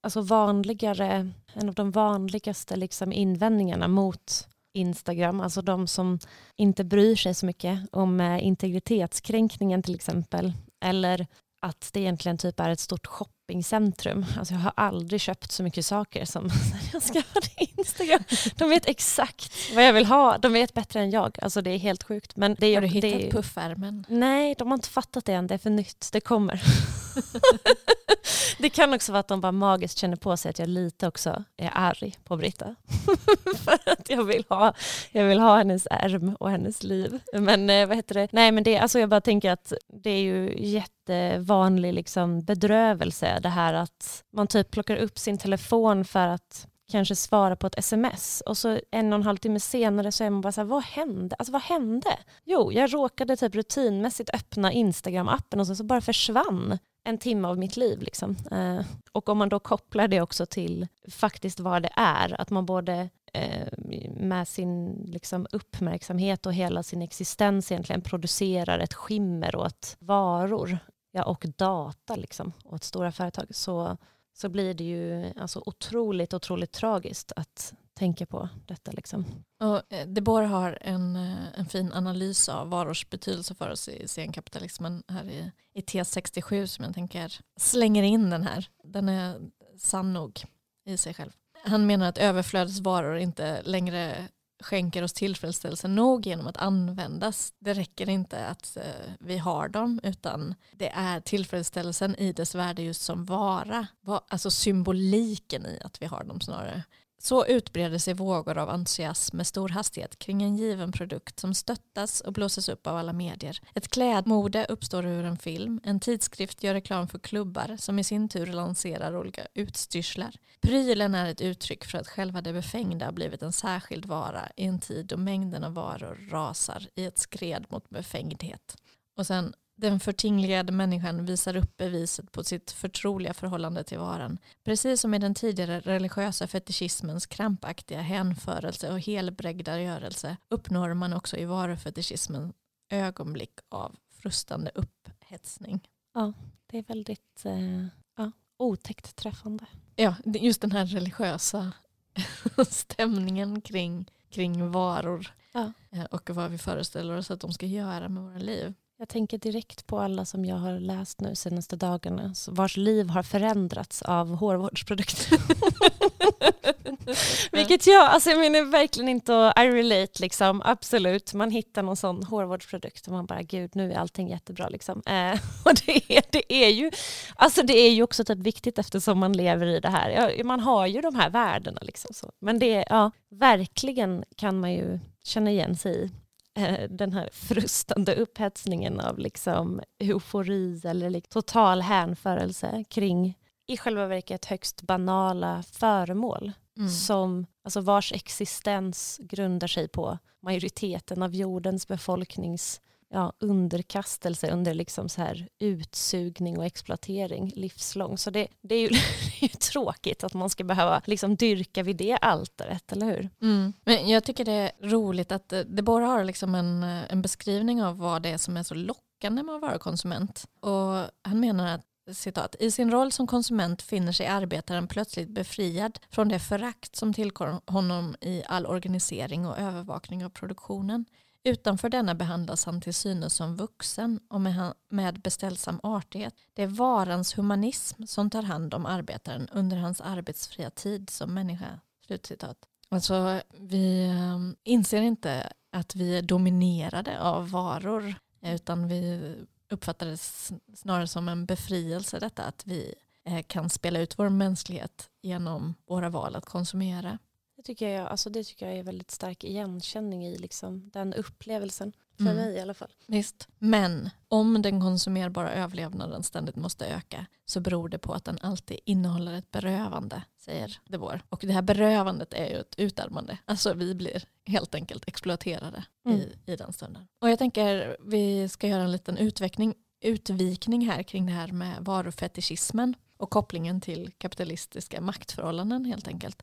alltså vanligare, en av de vanligaste liksom invändningarna mot Instagram, alltså de som inte bryr sig så mycket om eh, integritetskränkningen till exempel, eller att det egentligen typ är ett stort shoppingcentrum. Alltså jag har aldrig köpt så mycket saker som när jag skaffade Instagram. De vet exakt vad jag vill ha. De vet bättre än jag. Alltså det är helt sjukt. Men det är, har du hittat det är, puffärmen? Nej, de har inte fattat det än. Det är för nytt. Det kommer. det kan också vara att de bara magiskt känner på sig att jag lite också är arg på Britta. för att jag vill, ha, jag vill ha hennes ärm och hennes liv. Men eh, vad heter det? Nej men det, alltså jag bara tänker att det är ju jättevanlig liksom bedrövelse det här att man typ plockar upp sin telefon för att kanske svara på ett sms och så en och en halv timme senare så är man bara så här, vad hände? Alltså vad hände? Jo, jag råkade typ rutinmässigt öppna Instagram-appen och så, så bara försvann en timme av mitt liv. Liksom. Eh, och om man då kopplar det också till faktiskt vad det är, att man både eh, med sin liksom, uppmärksamhet och hela sin existens egentligen producerar ett skimmer åt varor ja, och data liksom, åt stora företag, så, så blir det ju alltså, otroligt, otroligt tragiskt att tänka på detta. Liksom. Och eh, Debor har en, eh, en fin analys av varors betydelse för oss i senkapitalismen här i, i T67 som jag tänker slänger in den här. Den är sann nog i sig själv. Han menar att överflödesvaror inte längre skänker oss tillfredsställelse nog genom att användas. Det räcker inte att eh, vi har dem utan det är tillfredsställelsen i dess värde just som vara. Alltså symboliken i att vi har dem snarare. Så utbreder sig vågor av entusiasm med stor hastighet kring en given produkt som stöttas och blåses upp av alla medier. Ett klädmode uppstår ur en film, en tidskrift gör reklam för klubbar som i sin tur lanserar olika utstyrslar. Prylen är ett uttryck för att själva det befängda har blivit en särskild vara i en tid då mängden av varor rasar i ett skred mot befängdhet. Och sen den förtingligade människan visar upp beviset på sitt förtroliga förhållande till varan. Precis som i den tidigare religiösa fetischismens krampaktiga hänförelse och helbrägda görelse uppnår man också i varufetischismen ögonblick av frustande upphetsning. Ja, det är väldigt eh, ja, otäckt träffande. Ja, just den här religiösa stämningen kring, kring varor ja. Eh, och vad vi föreställer oss att de ska göra med våra liv. Jag tänker direkt på alla som jag har läst nu senaste dagarna vars liv har förändrats av hårvårdsprodukter. Vilket jag, alltså jag menar verkligen inte I relate liksom, absolut. Man hittar någon sån hårvårdsprodukt och man bara gud nu är allting jättebra liksom. Eh, och det är, det, är ju, alltså det är ju också typ viktigt eftersom man lever i det här. Ja, man har ju de här värdena liksom. Så. Men det, ja, verkligen kan man ju känna igen sig i den här frustande upphetsningen av liksom eufori eller total hänförelse kring i själva verket högst banala föremål mm. som, alltså vars existens grundar sig på majoriteten av jordens befolknings ja, underkastelse under liksom så här utsugning och exploatering livslång. Så det, det, är, ju, det är tråkigt att man ska behöva liksom dyrka vid det altaret, eller hur? Mm. Men jag tycker det är roligt att eh, det bara har liksom en, eh, en beskrivning av vad det är som är så lockande med att vara konsument. Och han menar att citat, i sin roll som konsument finner sig arbetaren plötsligt befriad från det förakt som tillkommer honom i all organisering och övervakning av produktionen. Utanför denna behandlas han till synes som vuxen och med, beställsam artighet. Det är varans humanism som tar hand om arbetaren under hans arbetsfria tid som människa. Slutcitat. Alltså, vi ehm, inser inte att vi är dominerade av varor utan vi uppfattar det snarare som en befrielse detta att vi eh, kan spela ut vår mänsklighet genom våra val att konsumera. Det tycker jag, alltså det tycker jag är väldigt stark igenkänning i liksom, den upplevelsen. För Mm. mig i alla fall. Visst. Men om den konsumerbara överlevnaden ständigt måste öka så beror det på att den alltid innehåller ett berövande, säger De Boer. Och det här berövandet är ju ett utarmande. Alltså vi blir helt enkelt exploaterade Mm. i, i den stunden. Och jag tänker vi ska göra en liten utveckling, utvikning här kring det här med varufetischismen och kopplingen till kapitalistiska maktförhållanden helt enkelt.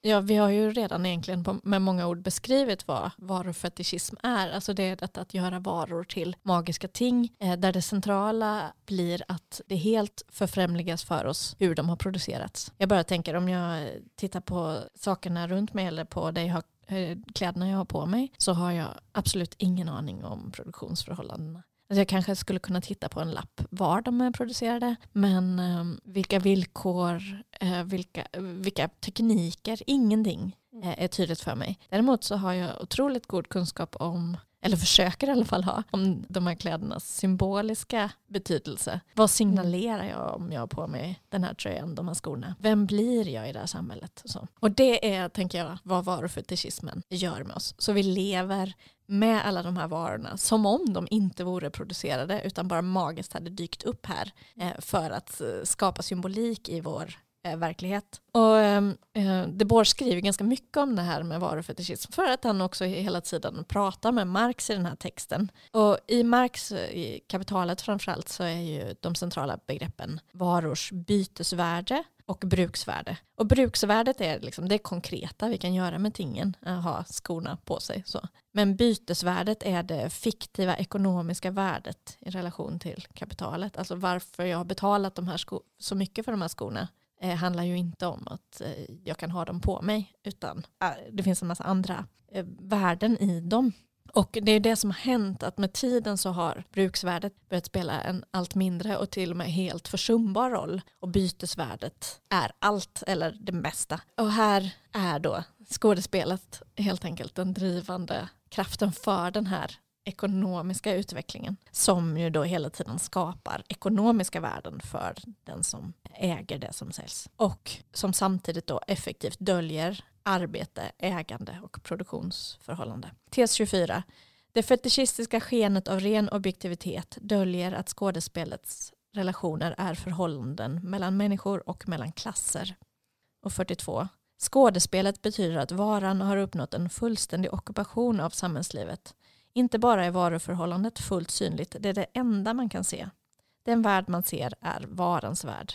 Ja, vi har ju redan egentligen på, med många ord beskrivit vad varufetischism är. Alltså det är detta att göra varor till magiska ting eh, där det centrala blir att det helt förfrämligas för oss hur de har producerats. Jag bara tänker om jag tittar på sakerna runt mig eller på det jag har, eh, kläderna jag har på mig så har jag absolut ingen aning om produktionsförhållandena. Alltså jag kanske skulle kunna titta på en lapp var de är producerade men ehm, vilka villkor, eh, vilka, vilka tekniker, ingenting. Eh, är tydligt för mig. Däremot så har jag otroligt god kunskap om, eller försöker i alla fall ha, om de här klädernas symboliska betydelse. Vad signalerar jag om jag har på mig den här tröjan, de här skorna? Vem blir jag i det här samhället? Och, så. och det är, tänker jag, vad varufetischismen gör med oss. Så vi lever med alla de här varorna som om de inte vore producerade utan bara magiskt hade dykt upp här eh, för att eh, skapa symbolik i vår eh, verklighet. Och ehm, eh, De Boer skriver ganska mycket om det här med varufetischism för att han också hela tiden pratar med Marx i den här texten. Och i Marx, eh, i kapitalet framförallt, så är ju de centrala begreppen varors bytesvärde och bruksvärde. Och bruksvärdet är liksom det konkreta vi kan göra med tingen, att ha skorna på sig. Så. Men bytesvärdet är det fiktiva ekonomiska värdet i relation till kapitalet. Alltså varför jag har betalat de här sko- så mycket för de här skorna eh, handlar ju inte om att eh, jag kan ha dem på mig utan eh, det finns en massa andra eh, värden i dem. Och det är det som har hänt att med tiden så har bruksvärdet börjat spela en allt mindre och till och med helt försumbar roll och bytesvärdet är allt eller det mesta. Och här är då skådespelet helt enkelt den drivande kraften för den här ekonomiska utvecklingen som ju då hela tiden skapar ekonomiska värden för den som äger det som säljs och som samtidigt då effektivt döljer arbete, ägande och produktionsförhållande. Tes 24. Det fetischistiska skenet av ren objektivitet döljer att skådespelets relationer är förhållanden mellan människor och mellan klasser. Och 42. Skådespelet betyder att varan har uppnått en fullständig ockupation av samhällslivet. Inte bara är varuförhållandet fullt synligt, det är det enda man kan se. Den värld man ser är varans värld.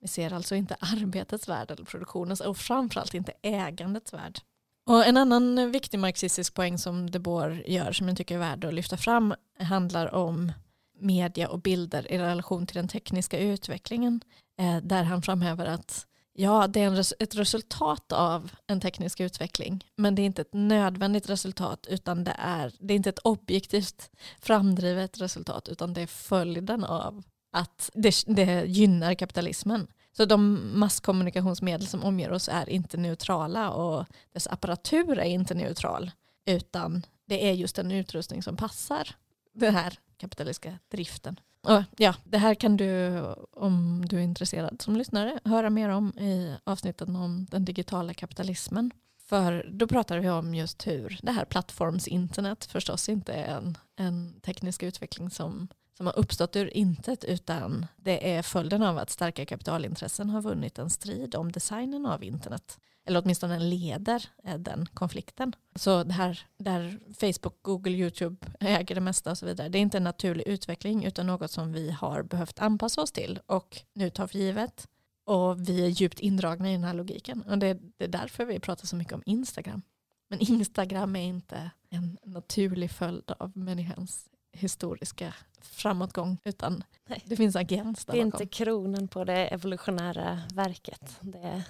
Vi ser alltså inte arbetets värld eller produktionens och framförallt inte ägandets värld. Och en annan viktig marxistisk poäng som De Boer gör som jag tycker är värd att lyfta fram handlar om media och bilder i relation till den tekniska utvecklingen eh, där han framhäver att ja, det är en res ett resultat av en teknisk utveckling men det är inte ett nödvändigt resultat utan det är, det är inte ett objektivt framdrivet resultat utan det är följden av att det, det gynnar kapitalismen. Så de masskommunikationsmedel som omger oss är inte neutrala och dess apparatur är inte neutral utan det är just en utrustning som passar den här kapitalistiska driften. Och ja, det här kan du, om du är intresserad som lyssnare, höra mer om i avsnitten om den digitala kapitalismen. För då pratar vi om just hur det här plattformsinternet förstås inte är en, en teknisk utveckling som, som har uppstått ur intet utan det är följden av att starka kapitalintressen har vunnit en strid om designen av internet. Eller åtminstone leder eh, den konflikten. Så det här där Facebook, Google, YouTube äger det mesta och så vidare. Det är inte en naturlig utveckling utan något som vi har behövt anpassa oss till och nu tar för givet. Och vi är djupt indragna i den här logiken. Och det, det är därför vi pratar så mycket om Instagram. Men Instagram är inte en naturlig följd av människans historiska framåtgång utan Nej. det finns agens där Det är bakom. inte kronen på det evolutionära verket. Det är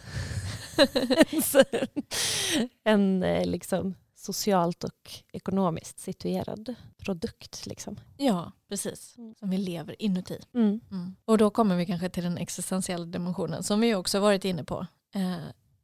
en eh, liksom, socialt och ekonomiskt situerad produkt. Liksom. Ja, precis. Mm. Som vi lever inuti. Mm. Mm. Och då kommer vi kanske till den existentiella dimensionen som vi också varit inne på. Eh,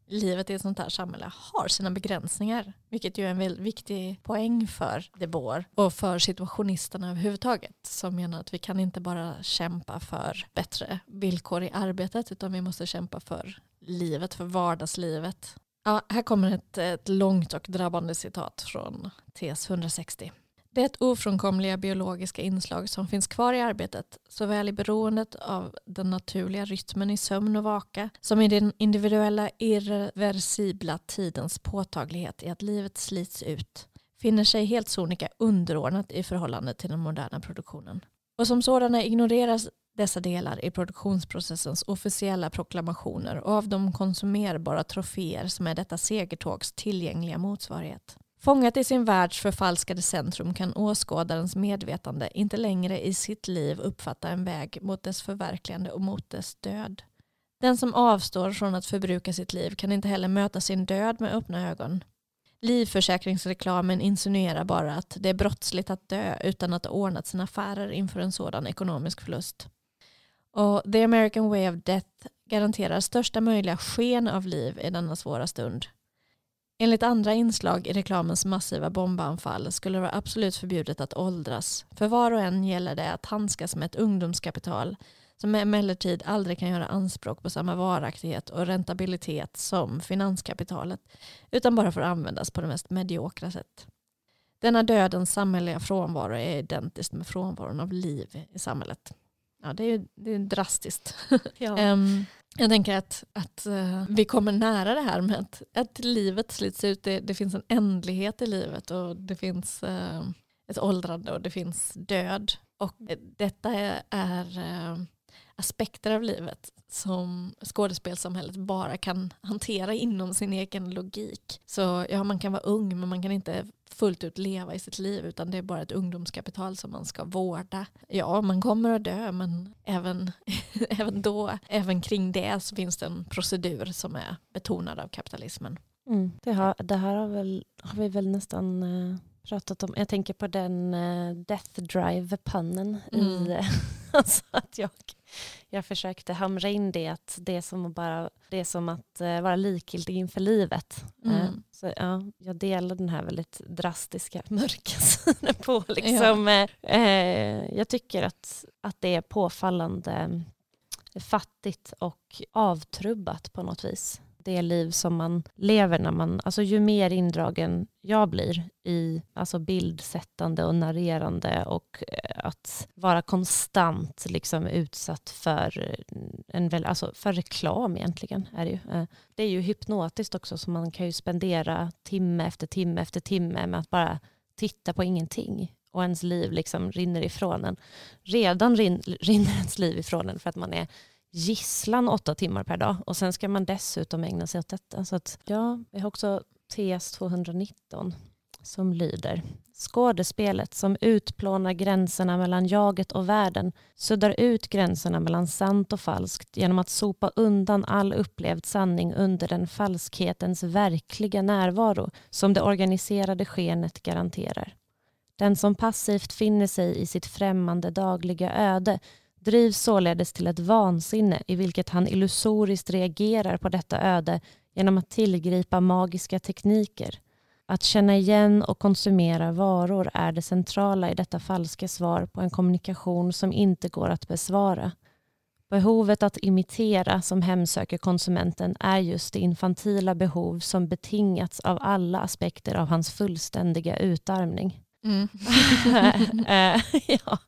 livet i ett sånt här samhälle har sina begränsningar, vilket ju är en väldigt viktig poäng för Debor och för situationisterna överhuvudtaget som menar att vi kan inte bara kämpa för bättre villkor i arbetet utan vi måste kämpa för livet, för vardagslivet. Ja, här kommer ett, ett långt och drabbande citat från TS 160. Det ofrånkomliga biologiska inslag som finns kvar i arbetet, såväl i beroendet av den naturliga rytmen i sömn och vaka, som i den individuella irreversibla tidens påtaglighet i att livet slits ut, finner sig helt sonika underordnat i förhållande till den moderna produktionen. Och som sådana ignoreras dessa delar i produktionsprocessens officiella proklamationer och av de konsumerbara troféer som är detta segertågs tillgängliga motsvarighet. Fångat i sin världs förfalskade centrum kan åskådarens medvetande inte längre i sitt liv uppfatta en väg mot dess förverkligande och mot dess död. Den som avstår från att förbruka sitt liv kan inte heller möta sin död med öppna ögon. Livförsäkringsreklamen insinuerar bara att det är brottsligt att dö utan att ha ordnat sina affärer inför en sådan ekonomisk förlust. Och The American Way of Death garanterar största möjliga sken av liv i denna svåra stund. Enligt andra inslag i reklamens massiva bombanfall skulle det vara absolut förbjudet att åldras. För var och en gäller det att handskas med ett ungdomskapital som emellertid aldrig kan göra anspråk på samma varaktighet och räntabilitet som finanskapitalet utan bara får användas på det mest mediokra sätt. Denna dödens samhälleliga frånvaro är identiskt med frånvaron av liv i samhället. Ja, det är, det är drastiskt. Ja. um, jag tänker att, att uh, vi kommer nära det här med att, att livet slits ut. Det, det finns en ändlighet i livet och det finns uh, ett åldrande och det finns död. Och eh, detta är, är uh, aspekter av livet som skådespelsamhället bara kan hantera inom sin egen logik. Så ja, man kan vara ung men man kan inte fullt ut leva i sitt liv utan det är bara ett ungdomskapital som man ska vårda. Ja, man kommer att dö men även, även då, även kring det så finns det en procedur som är betonad av kapitalismen. Mm. Det, har, det här har, väl, har vi väl nästan eh pratat om. Jag tänker på den uh, Death Drive-pannen mm. i alltså att jag jag försökte hamra in det att det är som att, bara, det är som att uh, vara likgiltig inför livet. Mm. Uh, så, ja, jag delar den här väldigt drastiska mörka synen på liksom, ja. jag tycker att, att det är påfallande fattigt och avtrubbat på något vis det liv som man lever när man, alltså ju mer indragen jag blir i alltså bildsättande och narrerande och eh, att vara konstant liksom utsatt för, eh, en, alltså för reklam egentligen. Är det, ju. Eh, det är ju hypnotiskt också så man kan ju spendera timme efter timme efter timme med att bara titta på ingenting och ens liv liksom rinner ifrån en. Redan rin, rinner ens liv ifrån en för att man är gisslan åtta timmar per dag och sen ska man dessutom ägna sig åt detta. Så att, ja, vi har också TS 219 som lyder Skådespelet som utplånar gränserna mellan jaget och världen suddar ut gränserna mellan sant och falskt genom att sopa undan all upplevd sanning under den falskhetens verkliga närvaro som det organiserade skenet garanterar. Den som passivt finner sig i sitt främmande dagliga öde drivs således till ett vansinne i vilket han illusoriskt reagerar på detta öde genom att tillgripa magiska tekniker. Att känna igen och konsumera varor är det centrala i detta falska svar på en kommunikation som inte går att besvara. Behovet att imitera som hemsöker konsumenten är just det infantila behov som betingats av alla aspekter av hans fullständiga utarmning. Mm. Eh, ja.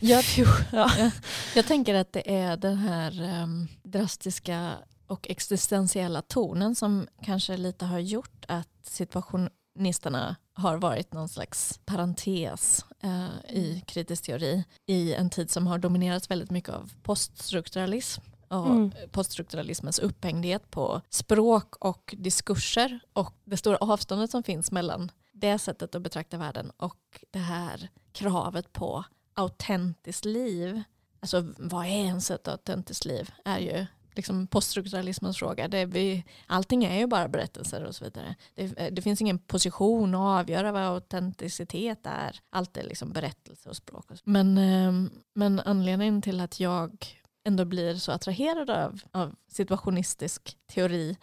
Jag, ja. jag tänker att det är den här um, drastiska och existentiella tonen som kanske lite har gjort att situationisterna har varit någon slags parentes uh, i kritisk teori i en tid som har dominerats väldigt mycket av poststrukturalism och mm. poststrukturalismens upphängdhet på språk och diskurser och det stora avståndet som finns mellan det sättet att betrakta världen och det här kravet på autentiskt liv. Alltså vad är ens ett autentiskt liv? är ju liksom poststrukturalismens fråga. Det vi, allting är ju bara berättelser och så vidare. Det, eh, det, finns ingen position att avgöra vad autenticitet är. Allt är liksom berättelse och språk. Och men, eh, men anledningen till att jag ändå blir så attraherad av, av situationistisk teori.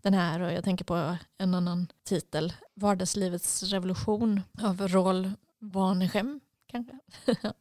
Den här och jag tänker på en annan titel, Vardagslivets revolution av Roll Warnechem. Kanske.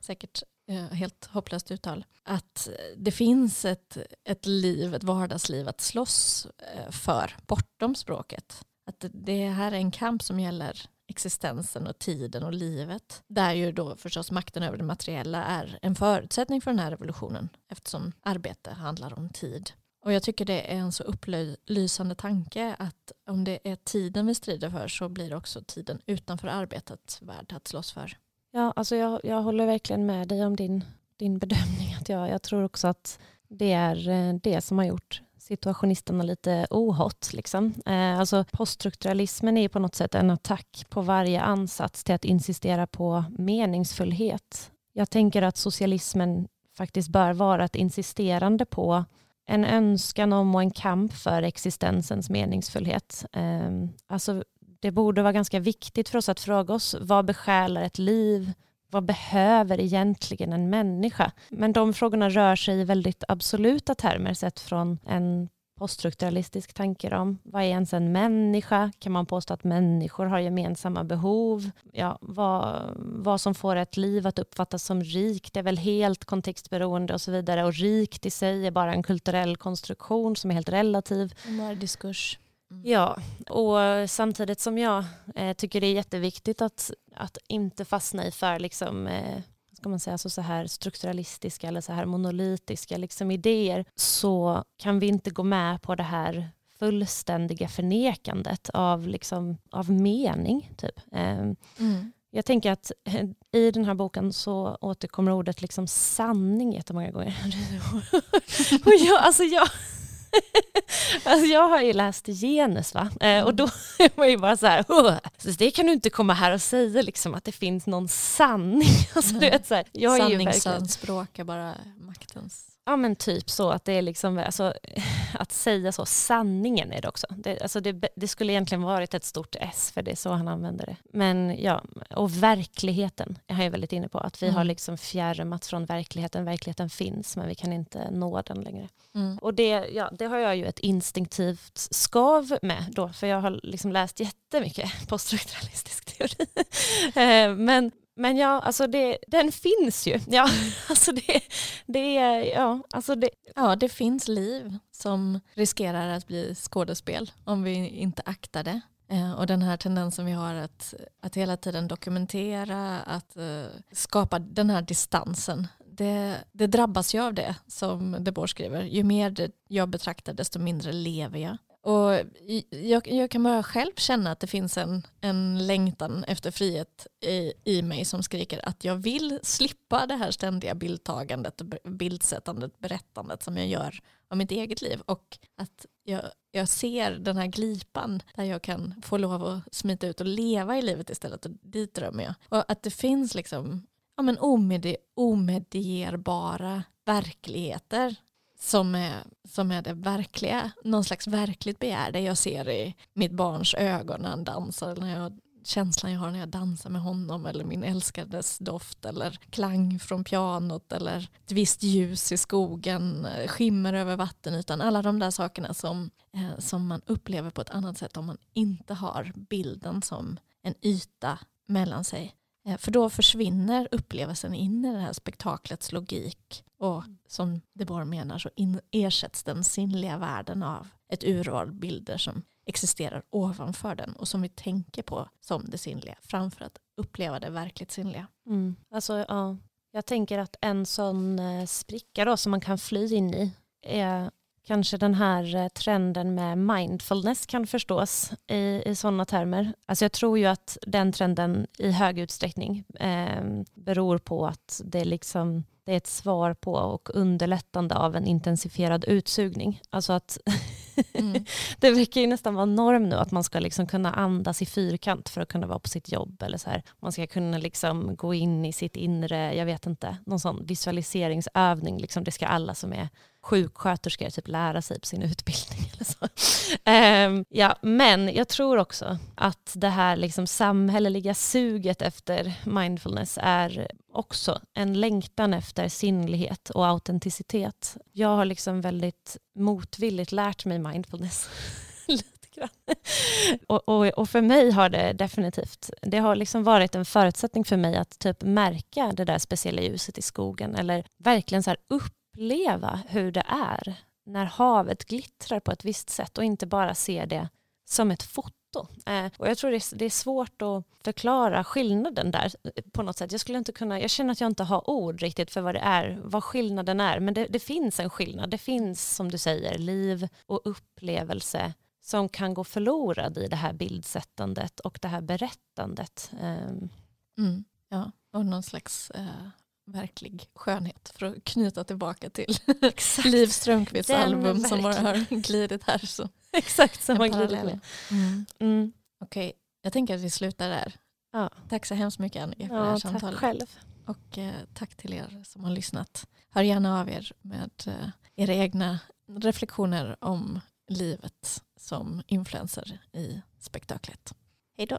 Säkert eh, helt hopplöst uttal, att det finns ett, ett liv, ett vardagsliv att slåss eh, för bortom språket. Att det här är en kamp som gäller existensen och tiden och livet. Där ju då förstås makten över det materiella är en förutsättning för den här revolutionen eftersom arbete handlar om tid. Och jag tycker det är en så upplysande tanke att om det är tiden vi strider för så blir också tiden utanför arbetet värd att slåss för. Ja, alltså jag, jag håller verkligen med dig om din, din bedömning. Att jag, jag tror också att det är eh, det som har gjort situationisterna lite ohot. Liksom. Eh, alltså poststrukturalismen är på något sätt en attack på varje ansats till att insistera på meningsfullhet. Jag tänker att socialismen faktiskt bör vara ett insisterande på en önskan om och en kamp för existensens meningsfullhet. Eh, alltså, det borde vara ganska viktigt för oss att fråga oss vad besjälar ett liv? Vad behöver egentligen en människa? Men de frågorna rör sig i väldigt absoluta termer sett från en poststrukturalistisk tanke om vad är ens en människa? Kan man påstå att människor har gemensamma behov? Ja, vad, vad som får ett liv att uppfattas som rikt är väl helt kontextberoende och så vidare. Och rikt i sig är bara en kulturell konstruktion som är helt relativ. En diskurs. Mm. Ja, och samtidigt som jag eh, tycker det är jätteviktigt att, att inte fastna i för liksom, eh, ska man säga, alltså så här strukturalistiska eller så här monolitiska liksom idéer så kan vi inte gå med på det här fullständiga förnekandet av, liksom, av mening. Typ. Eh, mm. Jag tänker att eh, i den här boken så återkommer ordet liksom sanning jättemånga gånger. och jag, alltså jag, alltså jag har ju läst genus va? Eh, och då är man ju bara så här, så det kan du inte komma här och säga liksom att det finns någon sanning. Alltså, du vet, så här, jag Sanningsanspråk är bara maktens Ja men typ så att det är liksom, alltså, att säga så, sanningen är det också. Det, alltså det, det, skulle egentligen varit ett stort S för det är så han använder det. Men ja, och verkligheten är jag väldigt inne på, att vi mm. har liksom fjärmat från verkligheten. Verkligheten finns men vi kan inte nå den längre. Mm. Och det, ja, det har jag ju ett instinktivt skav med då, för jag har liksom läst jättemycket poststrukturalistisk teori. Eh, men men ja, alltså det, den finns ju. Ja, alltså det, det, ja, alltså det. ja, det finns liv som riskerar att bli skådespel om vi inte aktar det. Eh, och den här tendensen vi har att, att hela tiden dokumentera, att uh, skapa den här distansen. Det, det drabbas ju av det som Debord skriver. Ju mer jag betraktar desto mindre lever jag. Och jag, jag, kan bara själv känna att det finns en, en längtan efter frihet i, i mig som skriker att jag vill slippa det här ständiga bildtagandet, bildsättandet, berättandet som jag gör om mitt eget liv. Och att jag, jag ser den här glipan där jag kan få lov att smita ut och leva i livet istället. Och dit drömmer jag. Och att det finns liksom ja, men omedi omedierbara verkligheter som är, som är det verkliga, någon slags verkligt begär, det jag ser i mitt barns ögon när han dansar, när jag, känslan jag har när jag dansar med honom eller min älskades doft eller klang från pianot eller ett visst ljus i skogen, skimmer över vattenytan, alla de där sakerna som, eh, som man upplever på ett annat sätt om man inte har bilden som en yta mellan sig. Eh, för då försvinner upplevelsen in i det här spektaklets logik och som Debord menar så ersätts den sinnliga världen av ett urval bilder som existerar ovanför den och som vi tänker på som det sinnliga framför att uppleva det verkligt sinnliga. Mm. Alltså, ja. Jag tänker att en sån eh, spricka då som man kan fly in i är kanske den här eh, trenden med mindfulness kan förstås i, i sådana termer. Alltså jag tror ju att den trenden i hög utsträckning eh, beror på att det, liksom, det är ett svar på och underlättande av en intensifierad utsugning. Alltså att mm. det verkar ju nästan vara norm nu att man ska liksom kunna andas i fyrkant för att kunna vara på sitt jobb. Eller så här. Man ska kunna liksom gå in i sitt inre, jag vet inte, någon sån visualiseringsövning. Liksom det ska alla som är sjuksköterskor typ lära sig på sin utbildning. Eller så. Um, ja, men jag tror också att det här liksom samhälleliga suget efter mindfulness är också en längtan efter sinnlighet och autenticitet. Jag har liksom väldigt motvilligt lärt mig mindfulness. och, och, och, för mig har det definitivt, det har liksom varit en förutsättning för mig att typ märka det där speciella ljuset i skogen eller verkligen så upp uppleva hur det är när havet glittrar på ett visst sätt och inte bara se det som ett foto Eh, och jag tror det är, svårt att förklara skillnaden där eh, på något sätt. Jag, skulle inte kunna, jag känner att jag inte har ord riktigt för vad det är, vad skillnaden är. Men det, det finns en skillnad. Det finns, som du säger, liv och upplevelse som kan gå förlorad i det här bildsättandet och det här berättandet. Eh. Mm, ja, och någon slags eh verklig skönhet för att knyta tillbaka till Liv Strömquists album som bara har glidit här. Så. Exakt, som har glidit med. Mm. Mm. Okej, okay, jag tänker att vi slutar där. Ja. Tack så hemskt mycket Annika för ja, det här samtalet. Tack själv. Och eh, tack till er som har lyssnat. Hör gärna av er med eh, era egna reflektioner om livet som influencer i spektaklet. Hej då.